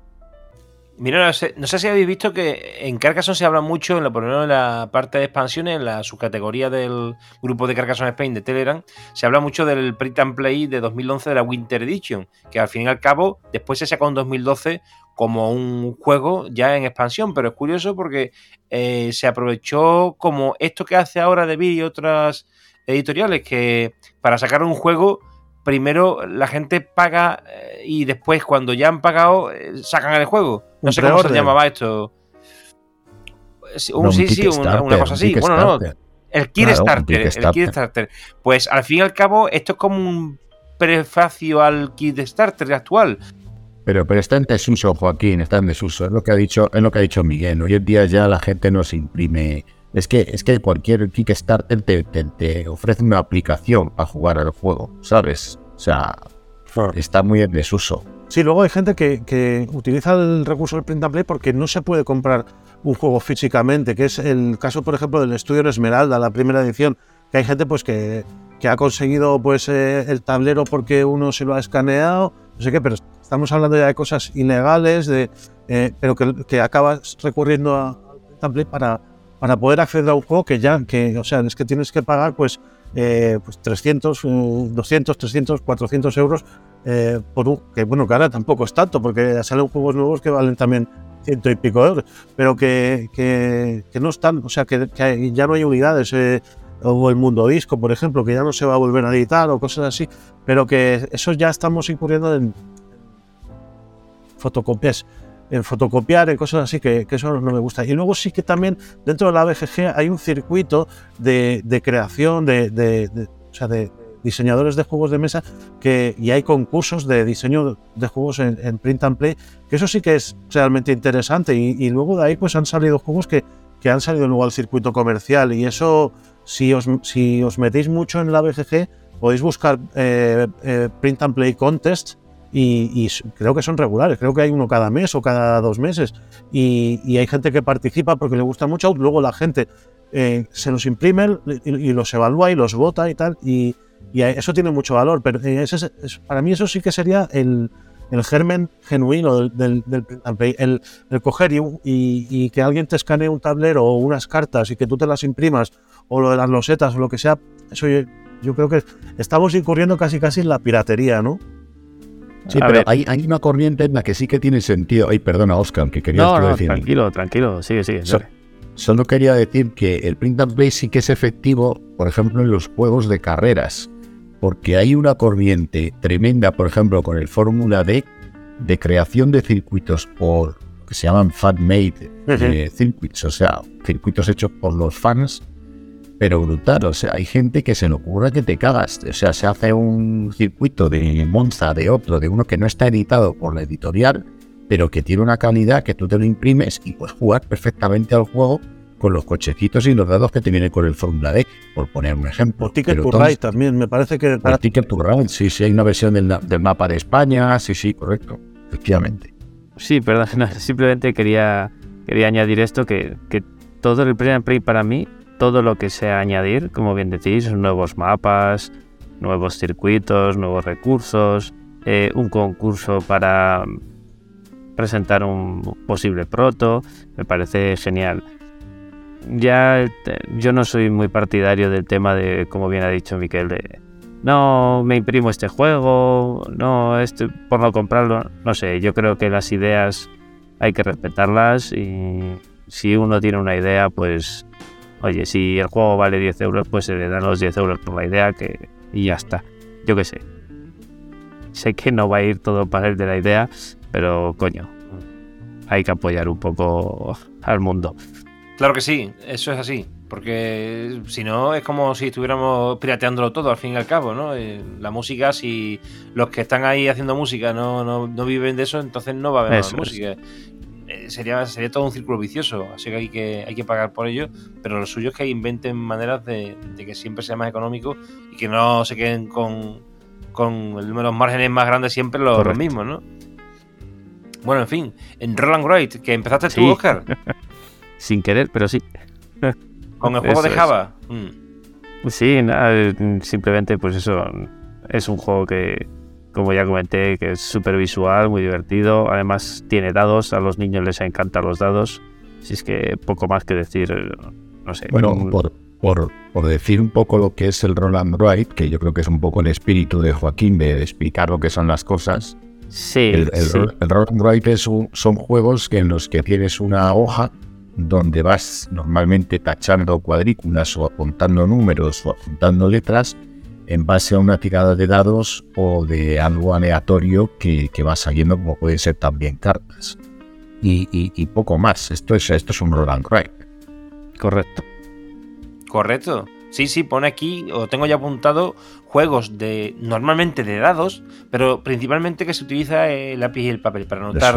Mira, no sé, no sé si habéis visto que en Carcassonne se habla mucho, en la, por lo menos en la parte de expansiones, en la subcategoría del grupo de Carcassonne Spain de Telegram, se habla mucho del Print and Play de 2011 de la Winter Edition, que al fin y al cabo después se sacó en 2012 como un juego ya en expansión, pero es curioso porque eh, se aprovechó como esto que hace ahora de y otras editoriales, que para sacar un juego primero la gente paga eh, y después cuando ya han pagado eh, sacan el juego. No sé cómo se llamaba esto. Sí, un- No, un sí, sí, una, cosa así. Bueno, no, Kickstarter. el Claro, Kickstarter, el Kickstarter. Kickstarter. Pues al fin y al cabo, esto es como un prefacio al Kickstarter actual. Pero, pero está en desuso, Joaquín, está en desuso. Es lo que ha dicho, es lo que ha dicho Miguel. Hoy en día ya la gente no se imprime. Es que, es que cualquier Kickstarter te, te, te ofrece una aplicación para jugar al juego, ¿sabes? O sea, está muy en desuso. Sí, luego hay gente que, que utiliza el recurso del print and play porque no se puede comprar un juego físicamente, que es el caso, por ejemplo, del estudio en Esmeralda, la primera edición, que hay gente pues que, que ha conseguido pues eh, el tablero porque uno se lo ha escaneado, no sé qué, pero estamos hablando ya de cosas ilegales, de, eh, pero que, que acabas recurriendo al print and play para, para poder acceder a un juego que ya, que, o sea, es que tienes que pagar pues, eh, pues 300, eh, 200, 300, 400 euros eh, por un, que bueno, que ahora tampoco es tanto, porque salen juegos nuevos que valen también ciento y pico euros, pero que, que, que no están, o sea, que, que ya no hay unidades. eh, o el mundo disco, por ejemplo, que ya no se va a volver a editar o cosas así, pero que eso ya estamos incurriendo en fotocopias, en fotocopiar, en cosas así, que, que eso no me gusta. Y luego sí que también dentro de la BGG hay un circuito de, de creación, de, de- de- o sea, de diseñadores de juegos de mesa, que, y hay concursos de diseño de juegos en, en print and play, que eso sí que es realmente interesante. Y, y luego de ahí pues han salido juegos que, que han salido luego al circuito comercial y eso si os, si os metéis mucho en la BGG, podéis buscar eh, eh, print and play contests y, y creo que son regulares, creo que hay uno cada mes o cada dos meses y, y hay gente que participa porque le gusta mucho, luego la gente eh, se los imprime y, y los evalúa y los vota y tal y, eso tiene mucho valor, pero eh, ese es- es- para mí eso sí que sería el, el germen genuino del, del, del el, el coger y- y que alguien te escanee un tablero o unas cartas y que tú te las imprimas o lo de las losetas o lo que sea, eso yo, yo creo que estamos incurriendo casi casi en la piratería, ¿no? Sí, A pero hay, hay una corriente en la que sí que tiene sentido. Ay, perdona, Oscar, que querías No, tú no, decir. tranquilo, tranquilo, sigue, sigue. So-. Solo quería decir que el print and play sí que es efectivo, por ejemplo, en los juegos de carreras, porque hay una corriente tremenda, por ejemplo, con el Fórmula D, de creación de circuitos por que se llaman fan-made eh, circuits, o sea, circuitos hechos por los fans, pero brutal, o sea, hay gente que se le ocurre que te cagas, o sea, se hace un circuito de Monza, de otro, de uno que no está editado por la editorial, pero que tiene una calidad que tú te lo imprimes y puedes jugar perfectamente al juego con los cochecitos y los dados que te vienen con el Fórmula D, por poner un ejemplo. O Ticket to Ride también, me parece que el Ticket to Ride, sí, sí, hay una versión del, del mapa de España, sí, sí, correcto, efectivamente. Sí, perdón, [laughs] no, simplemente quería, quería añadir esto, que, que todo el Print and Play para mí, todo lo que sea añadir, como bien decís, nuevos mapas, nuevos circuitos, nuevos recursos, eh, un concurso para presentar un posible proto, me parece genial. Ya yo no soy muy partidario del tema de, como bien ha dicho Miquel, de no me imprimo este juego, no, este, por no comprarlo, no sé, yo creo que las ideas hay que respetarlas y si uno tiene una idea, pues, oye, si el juego vale 10 euros, pues se le dan los 10 euros por la idea que, y ya está, yo qué sé. Sé que no va a ir todo para el de la idea, pero coño, hay que apoyar un poco al mundo. Claro que sí, eso es así. Porque si no, es como si estuviéramos pirateándolo todo, al fin y al cabo, ¿no? Eh, La música, si los que están ahí haciendo música no, no, no viven de eso, entonces no va a haber más es. Sería, sería todo un círculo vicioso, así que hay, que hay que pagar por ello, pero lo suyo es que inventen maneras de, de que siempre sea más económico y que no se queden con, con el- los márgenes más grandes siempre los, Correcto. mismos, ¿no? Bueno, en fin, en Roland Wright, que empezaste Sí. tú, Oscar, [laughs] Sin querer, pero sí. [laughs] con el juego de Eso. Java. Mm. Sí, nada, eh, simplemente pues eso, es un juego que, como ya comenté, que es súper visual, muy divertido, además tiene dados, a los niños les encantan los dados, si es que poco más que decir, no sé. Bueno, un- por, por, por decir un poco lo que es el Roland Wright, que yo creo que es un poco el espíritu de Joaquín de explicar lo que son las cosas. sí, El, el, sí, el Roland Wright es un- son juegos que en los que tienes una hoja donde vas normalmente tachando cuadrículas o apuntando números o apuntando letras en base a una tirada de dados o de algo aleatorio que, que va saliendo, como pueden ser también cartas. Y, y- y poco más. Esto es, esto es un Roland Wright. correcto. Correcto. Sí, sí, pone aquí, o tengo ya apuntado, juegos de normalmente de dados, pero principalmente que se utiliza el lápiz y el papel para anotar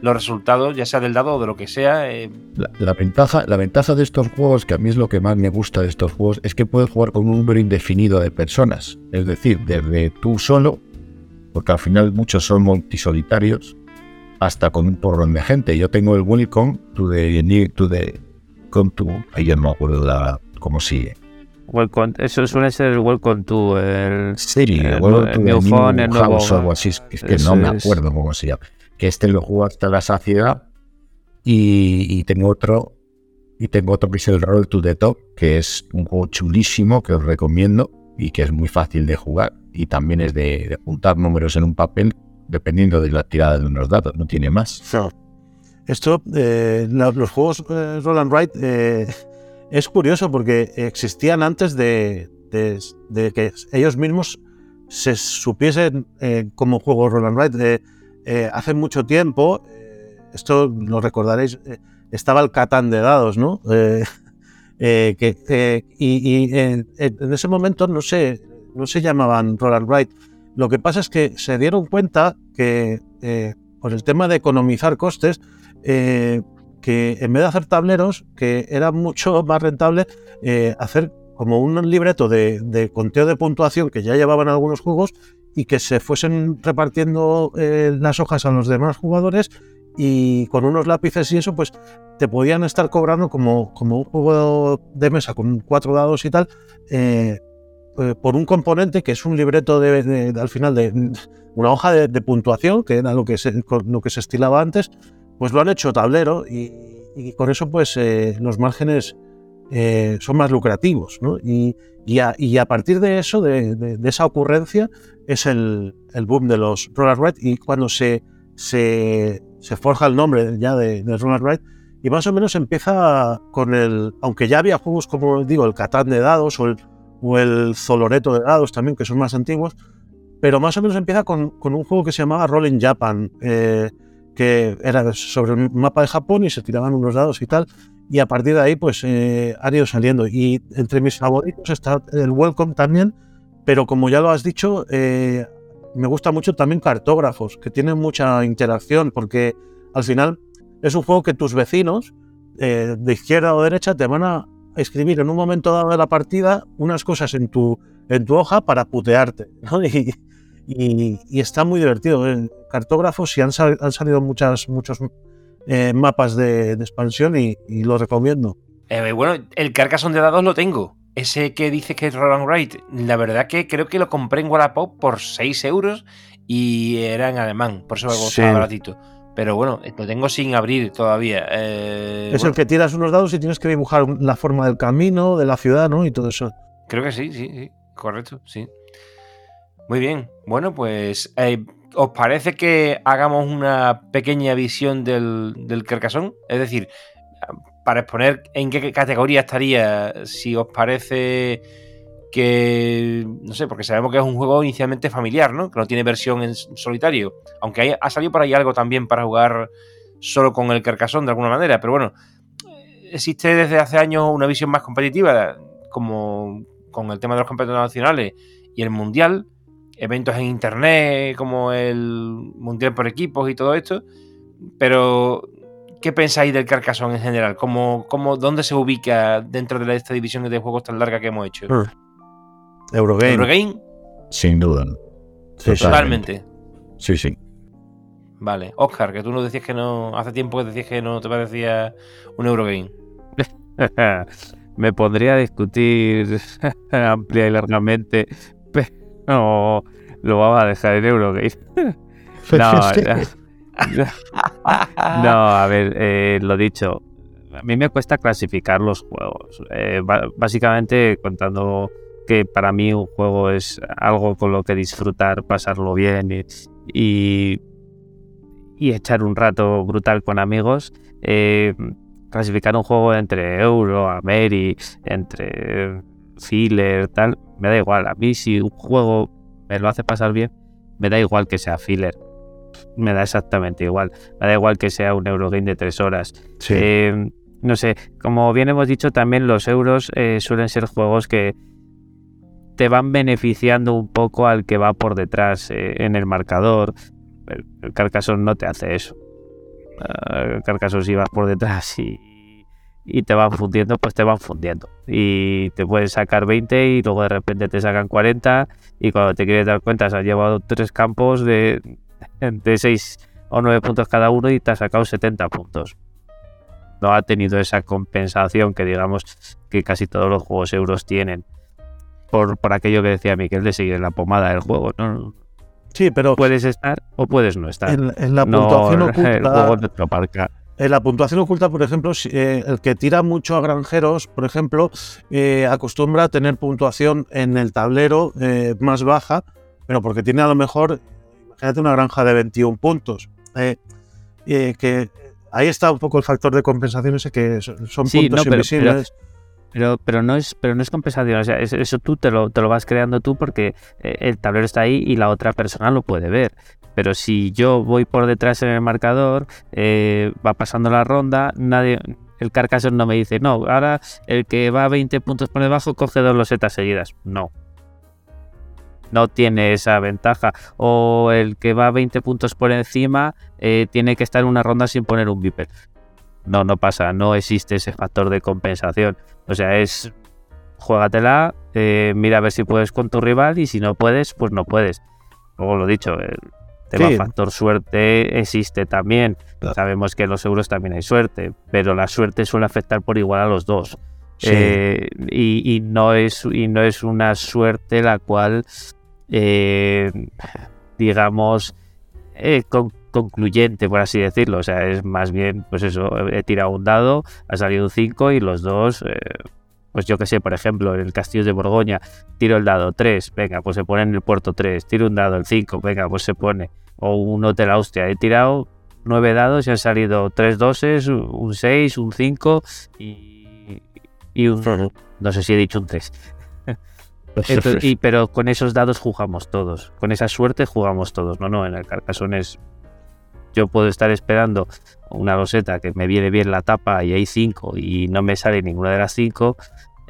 los resultados, ya sea del dado o de lo que sea. eh, La, la ventaja, la ventaja de estos juegos, que a mí es lo que más me gusta de estos juegos, es que puedes jugar con un número indefinido de personas. Es decir, desde tú solo, porque al final muchos son multisolitarios, hasta con un porrón de gente. Yo tengo el the, New- to the come to, ahí no me acuerdo la, cómo sigue. Welcome- eso suele ser el Welcome to, el, Sí, el Welcome New Phone, el nuevo House o hogar. algo así, es que, es que Eso no me acuerdo cómo se llama. Que este lo juego hasta la saciedad y, y tengo otro y tengo otro que es el Roll to the Top, que es un juego chulísimo que os recomiendo y que es muy fácil de jugar y también es de, de apuntar números en un papel dependiendo de la tirada de unos dados, no tiene más. esto, eh, los juegos eh, Roll and Ride eh, es curioso porque existían antes de, que ellos mismos se supiesen eh, como juegos Roll and. Eh, hace mucho tiempo, eh, esto lo recordaréis, estaba el Catán de dados, ¿no? [laughs] Que, y en, ese momento no se, no se llamaban Roll and Ride. Lo que pasa es que se dieron cuenta que por el tema de economizar costes, que en vez de hacer tableros, que era mucho [laughs] más rentable eh, hacer como un libreto de, conteo de puntuación que ya llevaban algunos juegos y que se fuesen repartiendo eh, las hojas a los demás jugadores y con unos lápices y eso, pues te podían estar cobrando como, como un juego de mesa con cuatro dados y tal, eh, por un componente que es un libreto de, al final de una hoja de, puntuación, que era lo que, lo que se estilaba antes, pues lo han hecho tablero y, con eso pues eh, los márgenes eh, son más lucrativos. Y, y, a, partir de eso, de, esa ocurrencia, es el, el boom de los Roller Red y cuando se, se, se forja el nombre ya de, de Roller Red y más o menos empieza con el, aunque ya había juegos como digo, el Catán de dados o el, o el Zoloreto de dados también, que son más antiguos, pero más o menos empieza con, con un juego que se llamaba Rolling Japan, eh, que era sobre un mapa de Japón y se tiraban unos dados y tal, y a partir de ahí pues eh, ido saliendo. Y entre mis favoritos está el Welcome también, pero como ya lo has dicho, eh, me gusta mucho también Cartógrafos, que tienen mucha interacción, porque al final es un juego que tus vecinos, eh, de izquierda o derecha, te van a escribir en un momento dado de la partida unas cosas en tu, en tu hoja para putearte. [laughs] y- y está muy divertido. En cartógrafos y han, sal- han salido muchas, muchos eh, mapas de, de expansión y, y lo recomiendo. Eh, bueno, el Carcassonne de dados lo tengo. Ese que dices que es Roland Wright, la verdad que creo que lo compré en Wallapop por 6 euros y era en alemán, por eso Sí. costaba baratito. Pero bueno, lo tengo sin abrir todavía. Eh, es bueno, el que tiras unos dados y tienes que dibujar la forma del camino, de la ciudad, ¿no? Y todo eso. Creo que sí, sí, sí, correcto, sí. Muy bien, bueno, pues, eh, ¿os parece que hagamos una pequeña visión del, del Carcassonne? Es decir, para exponer en qué categoría estaría, si os parece que, no sé, porque sabemos que es un juego inicialmente familiar, ¿no? Que no tiene versión en solitario, aunque hay- ha salido por ahí algo también para jugar solo con el Carcassonne de alguna manera, pero bueno, existe desde hace años una visión más competitiva, como con el tema de los campeonatos nacionales y el mundial, eventos en internet como el mundial por equipos y todo esto, pero ¿qué pensáis del Carcassonne en general? ¿Cómo, cómo, ¿Dónde se ubica dentro de esta división de juegos tan larga que hemos hecho? Eurogame. ¿Eurogame? Sin duda. Sí. Totalmente. Sí, sí. Vale. Oscar, que tú nos decías que no, hace tiempo que decías que no te parecía un Eurogame. [laughs] Me pondría a discutir [laughs] amplia y largamente, [laughs] pero lo vamos a dejar en Eurogame. [laughs] No, no, [laughs] No, a ver, eh, lo dicho. A mí me cuesta clasificar los juegos. Eh, básicamente contando que para mí un juego es algo con lo que disfrutar, pasarlo bien y, y, y echar un rato brutal con amigos. eh, clasificar un juego entre Euro, Ameri, entre filler, tal, me da igual. A mí si un juego me lo hace pasar bien, me da igual que sea filler. Me da exactamente igual. Me da igual que sea un Eurogame de tres horas. Sí. Eh, no sé, como bien hemos dicho, también los euros eh, suelen ser juegos que te van beneficiando un poco al que va por detrás eh, en el marcador. El, el Carcassonne no te hace eso. Ah, el Carcassonne si vas por detrás y, y te van fundiendo, pues te van fundiendo. Y te pueden sacar 20 y luego de repente te sacan 40 y cuando te quieres dar cuenta se han llevado tres campos de, [laughs] de 6 o 9 puntos cada uno y te ha sacado 70 puntos no ha tenido esa compensación que digamos que casi todos los juegos euros tienen. Por, por aquello que decía Miquel de seguir en la pomada del juego. ¿no? Sí, pero Puedes estar o puedes no estar. en, en la no, puntuación [laughs] el juego oculta. no te lo marca. En la puntuación oculta, por ejemplo, eh, el que tira mucho a granjeros, por ejemplo, eh, acostumbra a tener puntuación en el tablero eh, más baja, pero porque tiene a lo mejor, imagínate una granja de 21 puntos, eh, eh, que ahí está un poco el factor de compensación ese que son Sí, puntos no, pero- invisibles. Pero, pero no es, pero no es compensación. O sea, es- eso tú te lo, te lo vas creando tú porque eh, el tablero está ahí y la otra persona lo puede ver. Pero si yo voy por detrás en el marcador, eh, va pasando la ronda, nadie, el Carcassonne no me dice, no, ahora el que va a 20 puntos por debajo coge dos losetas seguidas. No. No tiene esa ventaja. O el que va a 20 puntos por encima eh, tiene que estar en una ronda sin poner un Viper. No, no pasa, no existe ese factor de compensación. O sea, es juégatela, eh, mira a ver si puedes con tu rival y si no puedes, pues no puedes. Luego lo dicho, el tema Sí. factor suerte existe también. Claro. Sabemos que en los euros también hay suerte, pero la suerte suele afectar por igual a los dos. Sí. Eh, y, y no es, y no es una suerte la cual, eh, digamos, eh, con- concluyente, por así decirlo. O sea, es más bien, pues eso, he tirado un dado, ha salido un 5 y los dos, pues yo que sé, por ejemplo, en el Castillo de Borgoña, tiro el dado 3, venga, pues se pone en el puerto 3, tiro un dado el 5, venga, pues se pone. O un Hotel Austria, he tirado nueve dados y han salido tres doses, un 6, un 5 y, y un... No sé si he dicho un 3. [laughs] Entonces, y, pero con esos dados jugamos todos. Con esa suerte jugamos todos. No, no, en el Carcassonne es. Yo puedo estar esperando una loseta que me viene bien la tapa y hay cinco y no me sale ninguna de las cinco.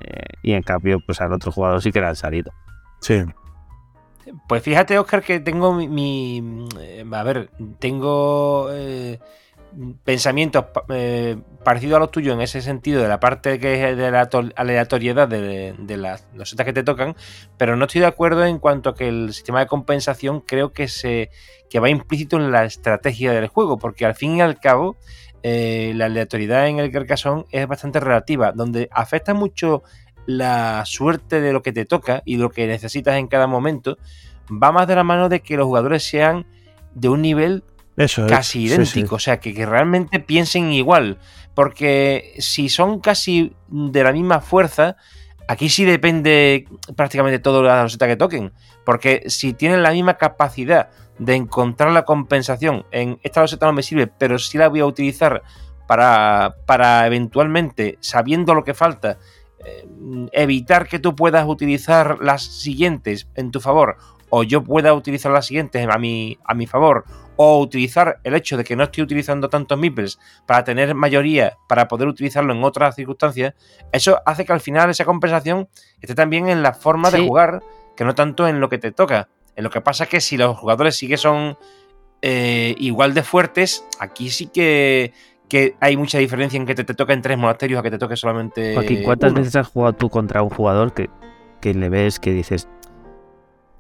Eh, y en cambio, pues al otro jugador sí que le han salido. Sí. Pues fíjate, Oscar, que tengo mi. mi- eh, a ver, tengo eh, pensamientos eh, parecidos a los tuyos en ese sentido, de la parte que es de la to- aleatoriedad de, de las losetas que te tocan, pero no estoy de acuerdo en cuanto a que el sistema de compensación creo que se que va implícito en la estrategia del juego, porque al fin y al cabo. Eh, la aleatoriedad en el Carcassonne es bastante relativa, donde afecta mucho la suerte de lo que te toca y lo que necesitas en cada momento, va más de la mano de que los jugadores sean de un nivel Eso es. casi Sí, idéntico, o sea, que, que realmente piensen igual, porque si son casi de la misma fuerza, aquí sí depende prácticamente todo de la roseta que toquen, porque si tienen la misma capacidad de encontrar la compensación en esta roseta no me sirve, pero sí la voy a utilizar para, para eventualmente, sabiendo lo que falta, eh, evitar que tú puedas utilizar las siguientes en tu favor o yo pueda utilizar las siguientes a mi, a mi favor o utilizar el hecho de que no estoy utilizando tantos meeples para tener mayoría para poder utilizarlo en otras circunstancias, eso hace que al final esa compensación esté también en la forma de jugar que no tanto en lo que te toca. En lo que pasa es que si los jugadores sí que son eh, igual de fuertes, aquí sí que, que hay mucha diferencia en que te, te toquen tres monasterios a que te toque solamente. Joaquín, ¿cuántas uno. veces has jugado tú contra un jugador que, que le ves que dices,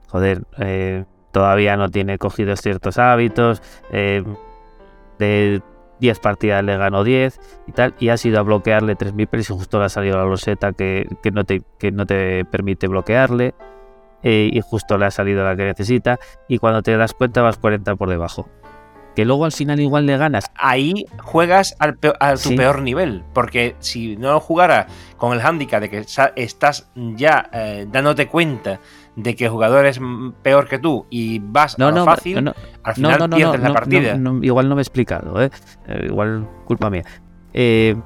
joder, eh, todavía no tiene cogidos ciertos hábitos, eh, de 10 partidas le ganó 10 y tal, y has ido a bloquearle 3 meeples y justo le ha salido la loseta que, que no, te, que no te permite bloquearle, eh, y justo le ha salido la que necesita, y cuando te das cuenta vas 40 por debajo. Que luego al final igual le ganas. ahí juegas al peo- a tu Sí. peor nivel. Porque si no jugara con el handicap de que estás ya eh, dándote cuenta de que el jugador es peor que tú y vas No, a lo no, fácil, no, no, al final no, no, pierdes no, la partida. no, no, igual no me he explicado, ¿eh? Eh, igual culpa mía. Eh,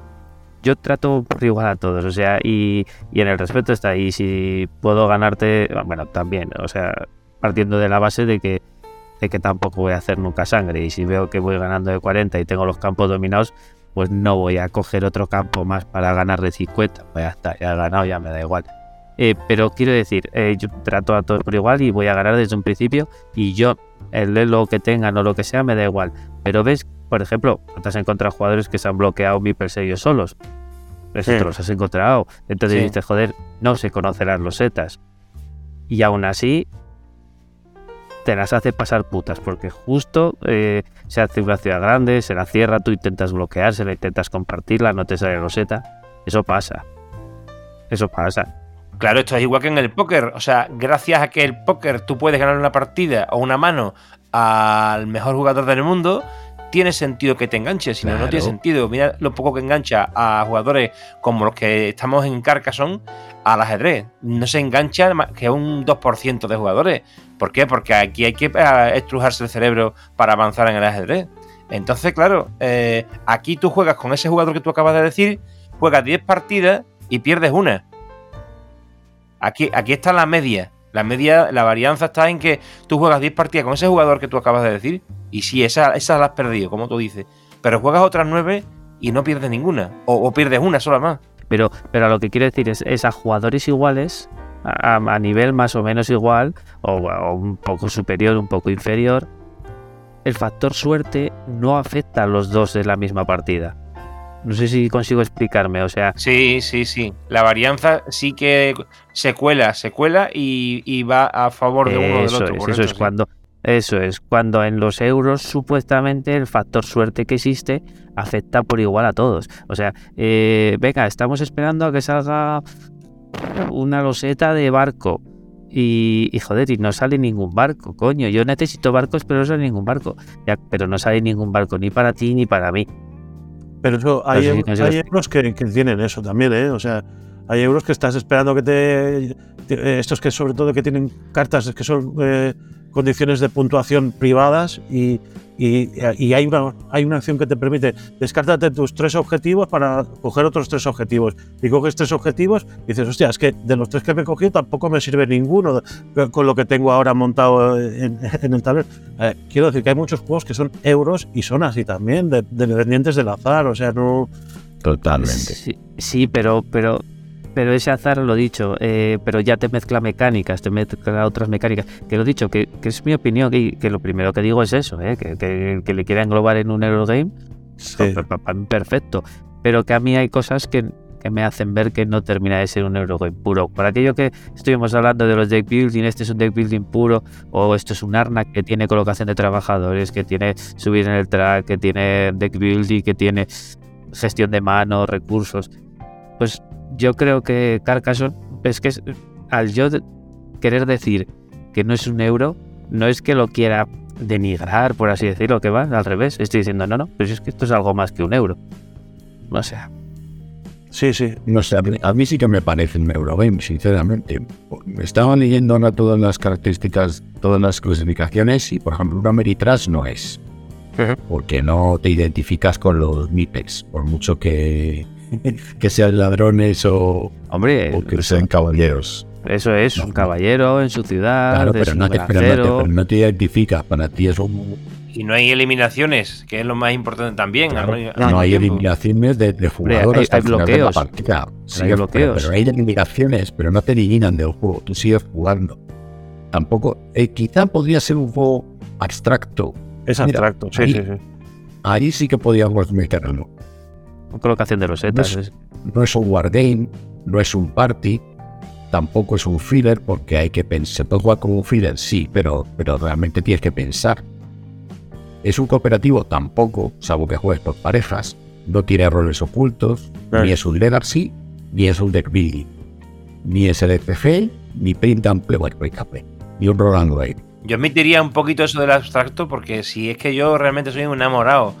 yo trato por igual a todos, o sea, y, y en el respeto está ahí. Si puedo ganarte, bueno, también, o sea, partiendo de la base de que, de que tampoco voy a hacer nunca sangre. Y si veo que voy ganando de 40 y tengo los campos dominados, pues no voy a coger otro campo más para ganar de 50. Pues ya está, ya he ganado, ya me da igual. Eh, pero quiero decir, eh, yo trato a todos por igual y voy a ganar desde un principio. Y yo, el elo que tengan o lo que sea, me da igual. Pero ves, por ejemplo, te has encontrado jugadores que se han bloqueado mi ellos solos. Eso Sí. te los has encontrado. Entonces Sí. dices, joder, no se conocen las losetas. Y aún así, te las hace pasar putas, porque justo eh, se hace una ciudad grande, se la cierra, tú intentas bloqueársela, intentas compartirla, no te sale loseta. Eso pasa. Eso pasa. Claro, esto es igual que en el póker. O sea, gracias a que el póker tú puedes ganar una partida o una mano al mejor jugador del mundo, tiene sentido que te enganches. Si no, no tiene sentido. Mira lo poco que engancha a jugadores como los que estamos en Carcassonne al ajedrez. No se engancha más que un 2% de jugadores. ¿Por qué? Porque aquí hay que eh, estrujarse el cerebro para avanzar en el ajedrez. Entonces, claro, eh, aquí tú juegas con ese jugador que tú acabas de decir, juegas 10 partidas y pierdes una. Aquí, aquí está la media. La media, la varianza está en que tú juegas 10 partidas con ese jugador que tú acabas de decir. Y sí, esa, esa la has perdido, como tú dices. Pero juegas otras 9 y no pierdes ninguna. O, pierdes una sola más. Pero, pero lo que quiero decir es, es a jugadores iguales, a, a nivel más o menos igual, o, o un poco superior, un poco inferior, el factor suerte no afecta a los dos de la misma partida. No sé si consigo explicarme, o sea, Sí, sí, sí. La varianza sí que se cuela, se cuela y, y va a favor de uno o del eso otro. es, eso es sí. cuando eso es cuando en los euros supuestamente el factor suerte que existe afecta por igual a todos. O sea, eh, venga, estamos esperando a que salga una loseta de barco. Y, y, joder, y no sale ningún barco, coño. Yo necesito barcos, pero no sale ningún barco. Ya, pero no sale ningún barco ni para ti ni para mí. Pero eso, hay, hay euros que, que tienen eso también, ¿eh? O sea, hay euros que estás esperando que te. te- Estos que, sobre todo, que tienen cartas que son eh, condiciones de puntuación privadas y, y, y hay, una, hay una acción que te permite descártate tus tres objetivos para coger otros tres objetivos. Y coges tres objetivos y dices, hostia, es que de los tres que me he cogido tampoco me sirve ninguno con lo que tengo ahora montado en, en el tablero. Eh, quiero decir que hay muchos juegos que son euros y son así también, de- de- dependientes del azar, o sea, no... Totalmente. Sí, sí, pero, pero, pero ese azar lo dicho, eh, pero ya te mezcla mecánicas, te mezcla otras mecánicas. Que lo dicho, que, que es mi opinión, que, que lo primero que digo es eso, eh, que, que, que le quiera englobar en un Eurogame, Sí. pa- perfecto. Pero que a mí hay cosas que, que me hacen ver que no termina de ser un Eurogame puro. Por aquello que estuvimos hablando de los deck building, este es un deck building puro, o esto es un Arnak que tiene colocación de trabajadores, que tiene subir en el track, que tiene deck building, que tiene gestión de mano, recursos. Pues yo creo que Carcassonne es que es- al yo de- querer decir que no es un euro, no es que lo quiera denigrar, por así decirlo, que va al revés. Estoy diciendo, no, no, pero si es que esto es algo más que un euro. O sea, Sí, sí. No sé, a mí, a mí sí que me parece un Eurogame, sinceramente. Estaba leyendo ahora todas las características, todas las clasificaciones y, por ejemplo, una Meritrash no es. Porque no te identificas con los MIPES, por mucho que, [laughs] que sean ladrones o, hombre, o que sean caballeros. eso es un caballero en su ciudad, Claro, pero no, te, pero, no te, granjero. pero no te identificas. Para ti es un. Y no hay eliminaciones, que es lo más importante también. Claro, no hay tiempo. eliminaciones de, de jugadores hay- de la bloqueos. partida. hay pero- bloqueos. Pero, hay eliminaciones, pero no te eliminan del juego. Tú sigues jugando. Tampoco. eh, quizá podría ser un juego abstracto. Es Mira, abstracto, sí, ahí- sí, sí. Ahí sí que podíamos meterlo. Colocación de losetas. No es- No es un wargame, no es un party, tampoco es un filler, porque hay que pensar. Se puede jugar como un filler, sí, pero, pero realmente tienes que pensar. Es un cooperativo tampoco, salvo que juegues por parejas. No tiene errores ocultos, Claro. ni es un legacy, ni es un deck building. Ni es el FFL, ni print and play, bueno, print and play, ni un roll and write. Yo admitiría un poquito eso del abstracto, porque si es que yo realmente soy un enamorado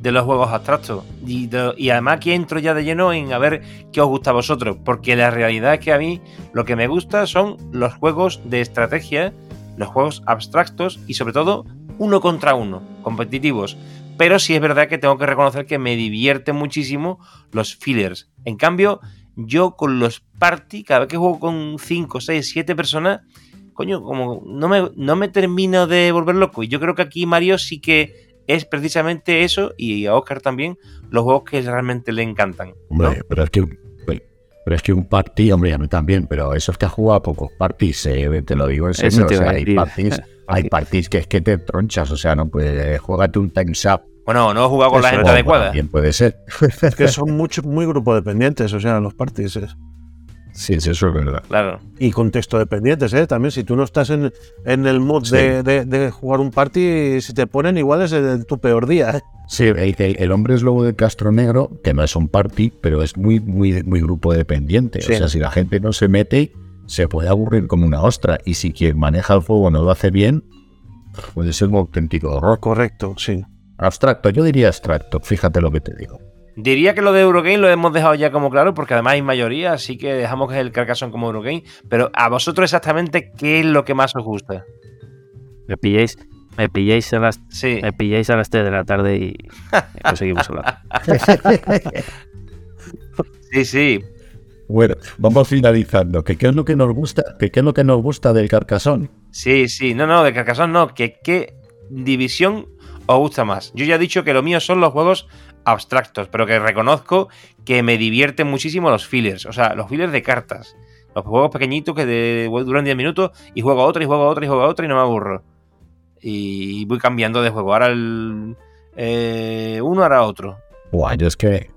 de los juegos abstractos. Y, de- y además aquí entro ya de lleno en a ver qué os gusta a vosotros. Porque la realidad es que a mí lo que me gusta son los juegos de estrategia, los juegos abstractos y sobre todo uno contra uno, competitivos. Pero sí es verdad que tengo que reconocer que me divierte muchísimo los fillers. En cambio, yo con los party, cada vez que juego con 5, 6, 7 personas, coño, como no me, no me termino de volver loco. Y yo creo que aquí Mario sí que es precisamente eso, y a Oscar también, los juegos que realmente le encantan. ¿no? Hombre, pero es que pero es que un party, hombre, a mí también, pero eso es que ha jugado a pocos parties, eh, te lo digo en serio. O sea, hay parties, [laughs] hay parties que es que te tronchas, o sea, no puedes, juégate un time's up. Bueno, no he jugado con la Eso gente o adecuada. También puede ser. Es que son mucho, muy grupo dependientes, o sea, los parties. es- Sí, sí, eso es verdad. Claro. Y contexto dependientes, ¿eh? También, si tú no estás en, en el mood Sí. de, de- de jugar un party, si te ponen igual es el- tu peor día, ¿eh? Sí, el, el- el hombre es lobo de Castro Negro, que no es un party, pero es muy, muy, muy grupo dependiente. Sí. O sea, si la gente no se mete, se puede aburrir como una ostra. Y si quien maneja el fuego no lo hace bien, puede ser un auténtico horror. Correcto, sí. Abstracto, yo diría abstracto, fíjate lo que te digo. Diría que lo de Eurogame lo hemos dejado ya como claro, porque además hay mayoría, así que dejamos que el Carcassonne como Eurogame. Pero a vosotros exactamente, ¿qué es lo que más os gusta? Me pilláis Me pilláis a las, Sí. me pilláis a las 3 de la tarde y, [laughs] y lo seguimos hablando. [laughs] Sí, sí. Bueno, vamos finalizando. ¿Qué, ¿Qué es lo que nos gusta? ¿Qué, ¿Qué es lo que nos gusta del Carcassonne? Sí, sí. No, no, de Carcassonne no. Que, ¿Qué división os gusta más? Yo ya he dicho que lo mío son los juegos abstractos, pero que reconozco que me divierten muchísimo los fillers. O sea, los fillers de cartas. Los juegos pequeñitos que de- duran 10 minutos y juego a otro y juego a otro y juego a otro y no me aburro. Y voy cambiando de juego. Ahora el eh, uno, ahora otro. Buah, yo es que.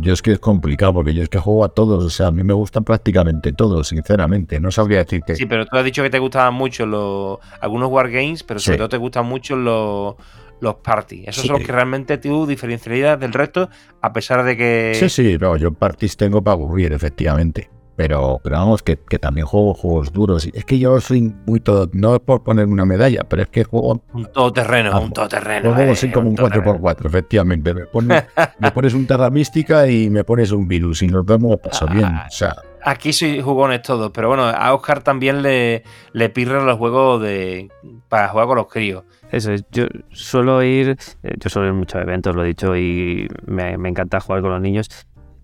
Yo es que es complicado porque yo es que juego a todos. O sea, a mí me gustan prácticamente todos, sinceramente. No sabría decirte. Sí, pero tú has dicho que te gustaban mucho los algunos wargames, pero sobre Sí. todo te gustan mucho los, los party. Esos Sí. son los que realmente tú diferencialidad del resto, a pesar de que. Sí, sí, no, yo parties tengo para aburrir, efectivamente. Pero, pero vamos, que, que también juego juegos duros. Es que yo soy muy todo, no es por poner una medalla, pero es que juego, Un todoterreno, Ah, un todoterreno. juego eh, así como un todoterreno. 4x4, efectivamente. Me, pones- me pones un Terra Mística y me pones un virus y nos vemos, paso bien. O sea, Aquí soy jugones todos, pero bueno, a Oscar también le, le pirran los juegos de para jugar con los críos. Eso es, yo suelo ir, eh, yo suelo ir mucho a eventos, lo he dicho, y me, me encanta jugar con los niños,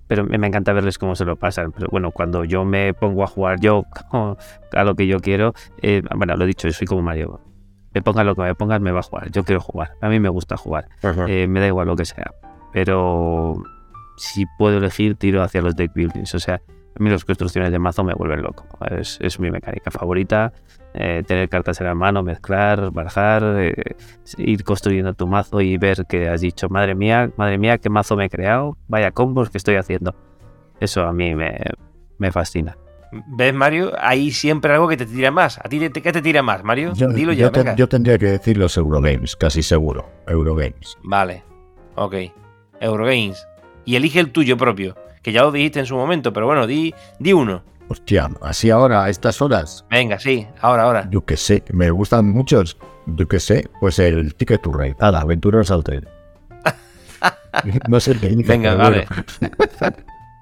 pero me, encanta verles cómo se lo pasan. Pero bueno, cuando yo me pongo a jugar yo [laughs] a lo que yo quiero, eh, bueno, lo he dicho, yo soy como Mario. Me pongan lo que me pongan, me va a jugar. Yo quiero jugar. A mí me gusta jugar. Eh, me da igual lo que sea. Pero si puedo elegir, tiro hacia los deck buildings. O sea, a mí las construcciones de mazo me vuelven loco. Es, es mi mecánica favorita. eh, tener cartas en la mano, mezclar, barajar, eh, ir construyendo tu mazo y ver que has dicho, madre mía, madre mía, qué mazo me he creado, vaya combos que estoy haciendo. Eso a mí me, me fascina. ¿Ves, Mario? Hay siempre algo que te tira más. ¿A ti te, qué te tira más, Mario? yo, Dilo yo ya, te- venga. yo tendría que decir los Eurogames, casi seguro. Eurogames. Vale. Ok. Eurogames. Y elige el tuyo propio. Que ya lo dijiste en su momento, pero bueno, di, di uno. Hostia, así ahora, a estas horas, Venga, sí, ahora, ahora. yo qué sé, me gustan muchos. Yo qué sé, pues el Ticket to Ride. Ah, la Aventuras al Tren. [laughs] no sé qué Venga, vale.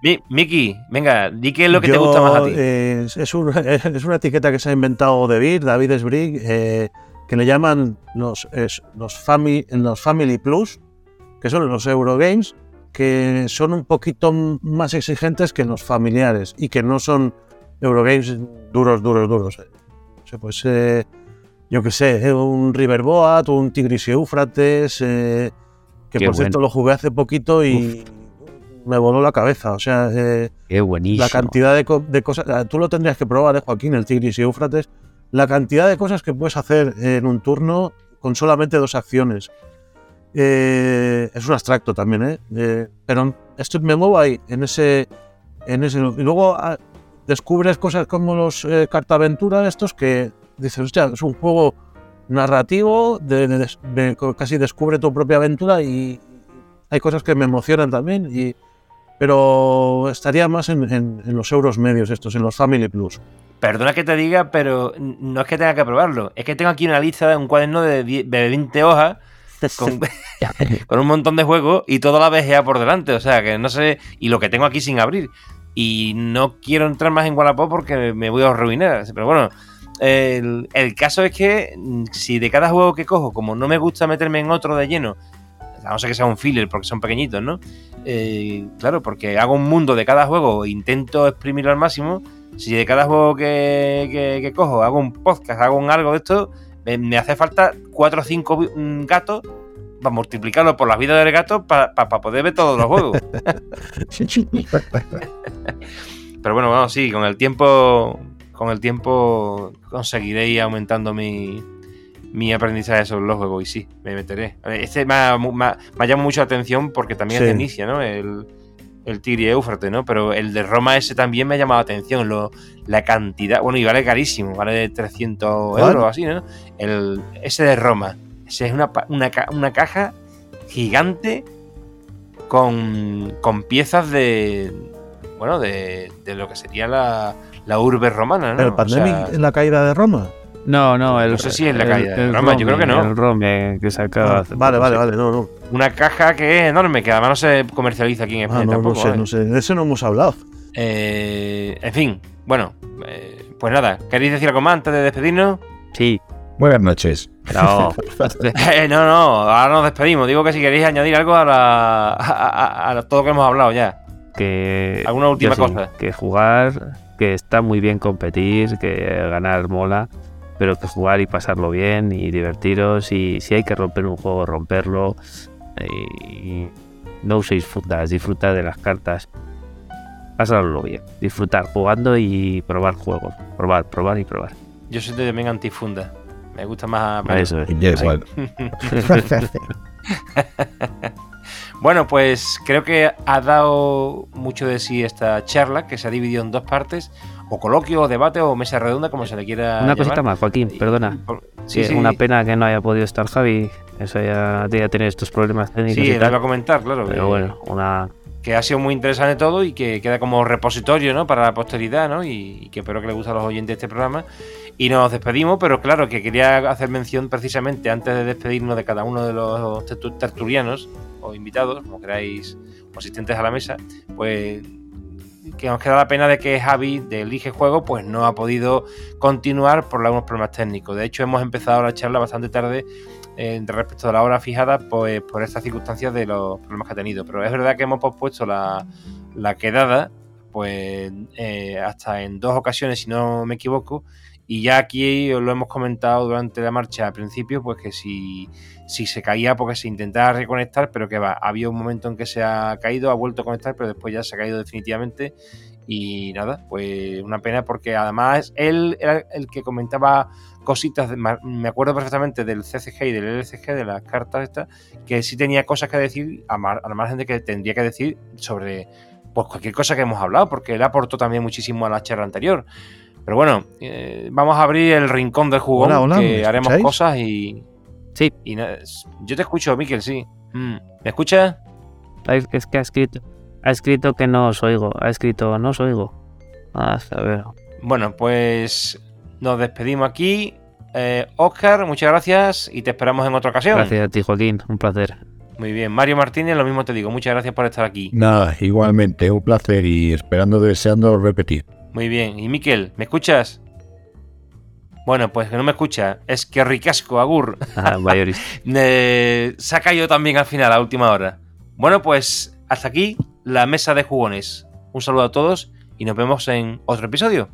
bueno. Miki, venga, di qué es lo que te gusta más a ti. eh, es, un- [laughs] es una etiqueta que se ha inventado David, David Sbrigg, eh, que le llaman los, es- los, family, los Family Plus, que son los Eurogames, que son un poquito más exigentes que los familiares y que no son Eurogames duros, duros, duros. O sea, pues, eh, yo qué sé, eh, un Riverboat, un Tigris y Éufrates, eh, que Qué por cierto lo jugué hace poquito y me voló la cabeza. O sea, eh, Qué buenísimo. la cantidad de, co- de cosas. ah, Tú lo tendrías que probar, ¿eh, Joaquín, el Tigris y Éufrates. La cantidad de cosas que puedes hacer en un turno con solamente dos acciones. Eh, es un abstracto también, ¿eh? Pero esto me muevo ahí, en ese. En ese y luego ah, descubres cosas como los eh, cartaventura estos que dices, hostia, es un juego narrativo, casi descubre tu propia aventura y hay cosas que me emocionan también. Y, pero estaría más en, en- los euros medios estos, en los Family Plus. Perdona que te diga, pero no es que tenga que probarlo. Es que tengo aquí una lista, un cuaderno de 20 hojas [laughs] con, [laughs] con un montón de juegos y toda la VGA por delante. O sea, que no sé. Y lo que tengo aquí sin abrir. Y no quiero entrar más en Wallapop porque me voy a arruinar. Pero bueno, el, el caso es que mm, si de cada juego que cojo, como no me gusta meterme en otro de lleno, a no ser que sea un filler porque son pequeñitos, ¿no? Eh, claro, porque hago un mundo de cada juego, intento exprimirlo al máximo. Si de cada juego que, que- que cojo hago un podcast, hago un algo de esto, me, me hace falta cuatro o cinco mm, gatos para multiplicarlo por las vidas del gato para poder ver todos los juegos. [laughs] [laughs] Pero bueno, vamos, sí, con el tiempo. Con el tiempo conseguiré ir aumentando mi, mi aprendizaje sobre los juegos y sí, me meteré. Este me, ha- me me llama mucho la atención porque también Sí. es de Inicia, ¿no? El, el Tigre Éufrates, ¿no? Pero el de Roma ese también me ha llamado la atención. Lo, la cantidad, bueno, y vale carísimo, vale 300 ¿Cuál? euros así, ¿no? El, ese de Roma. Ese es una, una, una caja gigante con, con piezas de. Bueno, de, de lo que sería la, la urbe romana, ¿no? ¿El O Pandemic sea, en la caída de Roma? No, no, el, No sé si es la el- caída el Roma, yo creo que no. El Rome que sacaba Ah, hace vale, vale, vale, no, no. una caja que es enorme, que además no se comercializa aquí en Ah, España no, no tampoco. sé, ¿eh? no sé. De eso no hemos hablado. Eh, en fin, bueno, eh, pues nada, ¿queréis decir algo más antes de despedirnos? Sí, Buenas noches. No, [laughs] Eh, no, no, ahora nos despedimos. Digo que si queréis añadir algo a, la, a, a- a todo lo que hemos hablado ya. que ¿Alguna última sí, cosa? que jugar, que está muy bien competir, que ganar mola, pero que jugar y pasarlo bien y divertiros y si hay que romper un juego, romperlo y no uséis fundas, disfrutad de las cartas. Pasarlo bien, disfrutar jugando y probar juegos, probar, probar y probar. Yo soy también antifunda. Me gusta más. Eso es. Ya igual. [laughs] Bueno, pues creo que ha dado mucho de sí esta charla, que se ha dividido en dos partes, o coloquio, o debate, o mesa redonda, como se le quiera Una llamar. cosita más, Joaquín, perdona. Sí, que sí, una pena que no haya podido estar Javi. Eso ya, ya tiene estos problemas técnicos sí, lo iba a comentar, claro. Pero que- bueno, una, que ha sido muy interesante todo y que queda como repositorio ¿no? para la posteridad ¿no? y, y que espero que le guste a los oyentes este programa. Y nos despedimos, pero claro que quería hacer mención precisamente antes de despedirnos de cada uno de los tertu- tertulianos o invitados, como queráis, o asistentes a la mesa, pues que nos queda la pena de que Javi de Elige Juego pues no ha podido continuar por algunos problemas técnicos. De hecho, hemos empezado la charla bastante tarde eh, respecto a la hora fijada pues, por estas circunstancias de los problemas que ha tenido. Pero es verdad que hemos pospuesto la, la quedada pues eh, hasta en dos ocasiones, si no me equivoco. Y ya aquí os lo hemos comentado durante la marcha al principio, pues que si, si se caía, porque se intentaba reconectar, pero que va, había un momento en que se ha caído, ha vuelto a conectar, pero después ya se ha caído definitivamente. Y nada, pues una pena porque además él era el que comentaba cositas, de- me acuerdo perfectamente del CCG y del LCG, de las cartas estas, que sí tenía cosas que decir, a, mar- a la margen de que tendría que decir sobre pues cualquier cosa que hemos hablado, porque él aportó también muchísimo a la charla anterior. Pero bueno, eh, vamos a abrir el rincón del jugón, Hola, hola, que ¿me haremos escucháis? cosas y... Sí. y na- yo te escucho, Miquel, sí. Mm, ¿Me escuchas? Es es que ha escrito, ha escrito que no os oigo. Ha escrito no os oigo. Ah, a ver. Bueno, pues nos despedimos aquí. Eh, Oscar, muchas gracias y te esperamos en otra ocasión. Gracias a ti, Joaquín. Un placer. Muy bien, Mario Martínez, lo mismo te digo. Muchas gracias por estar aquí. Nada, igualmente, un placer y esperando, deseando repetir. Muy bien. Y Miquel, ¿me escuchas? Bueno, pues que no me escucha. Es que ricasco, Agur. [laughs] Eh, se ha caído también al final, a última hora. Bueno, pues hasta aquí la mesa de jugones. Un saludo a todos y nos vemos en otro episodio.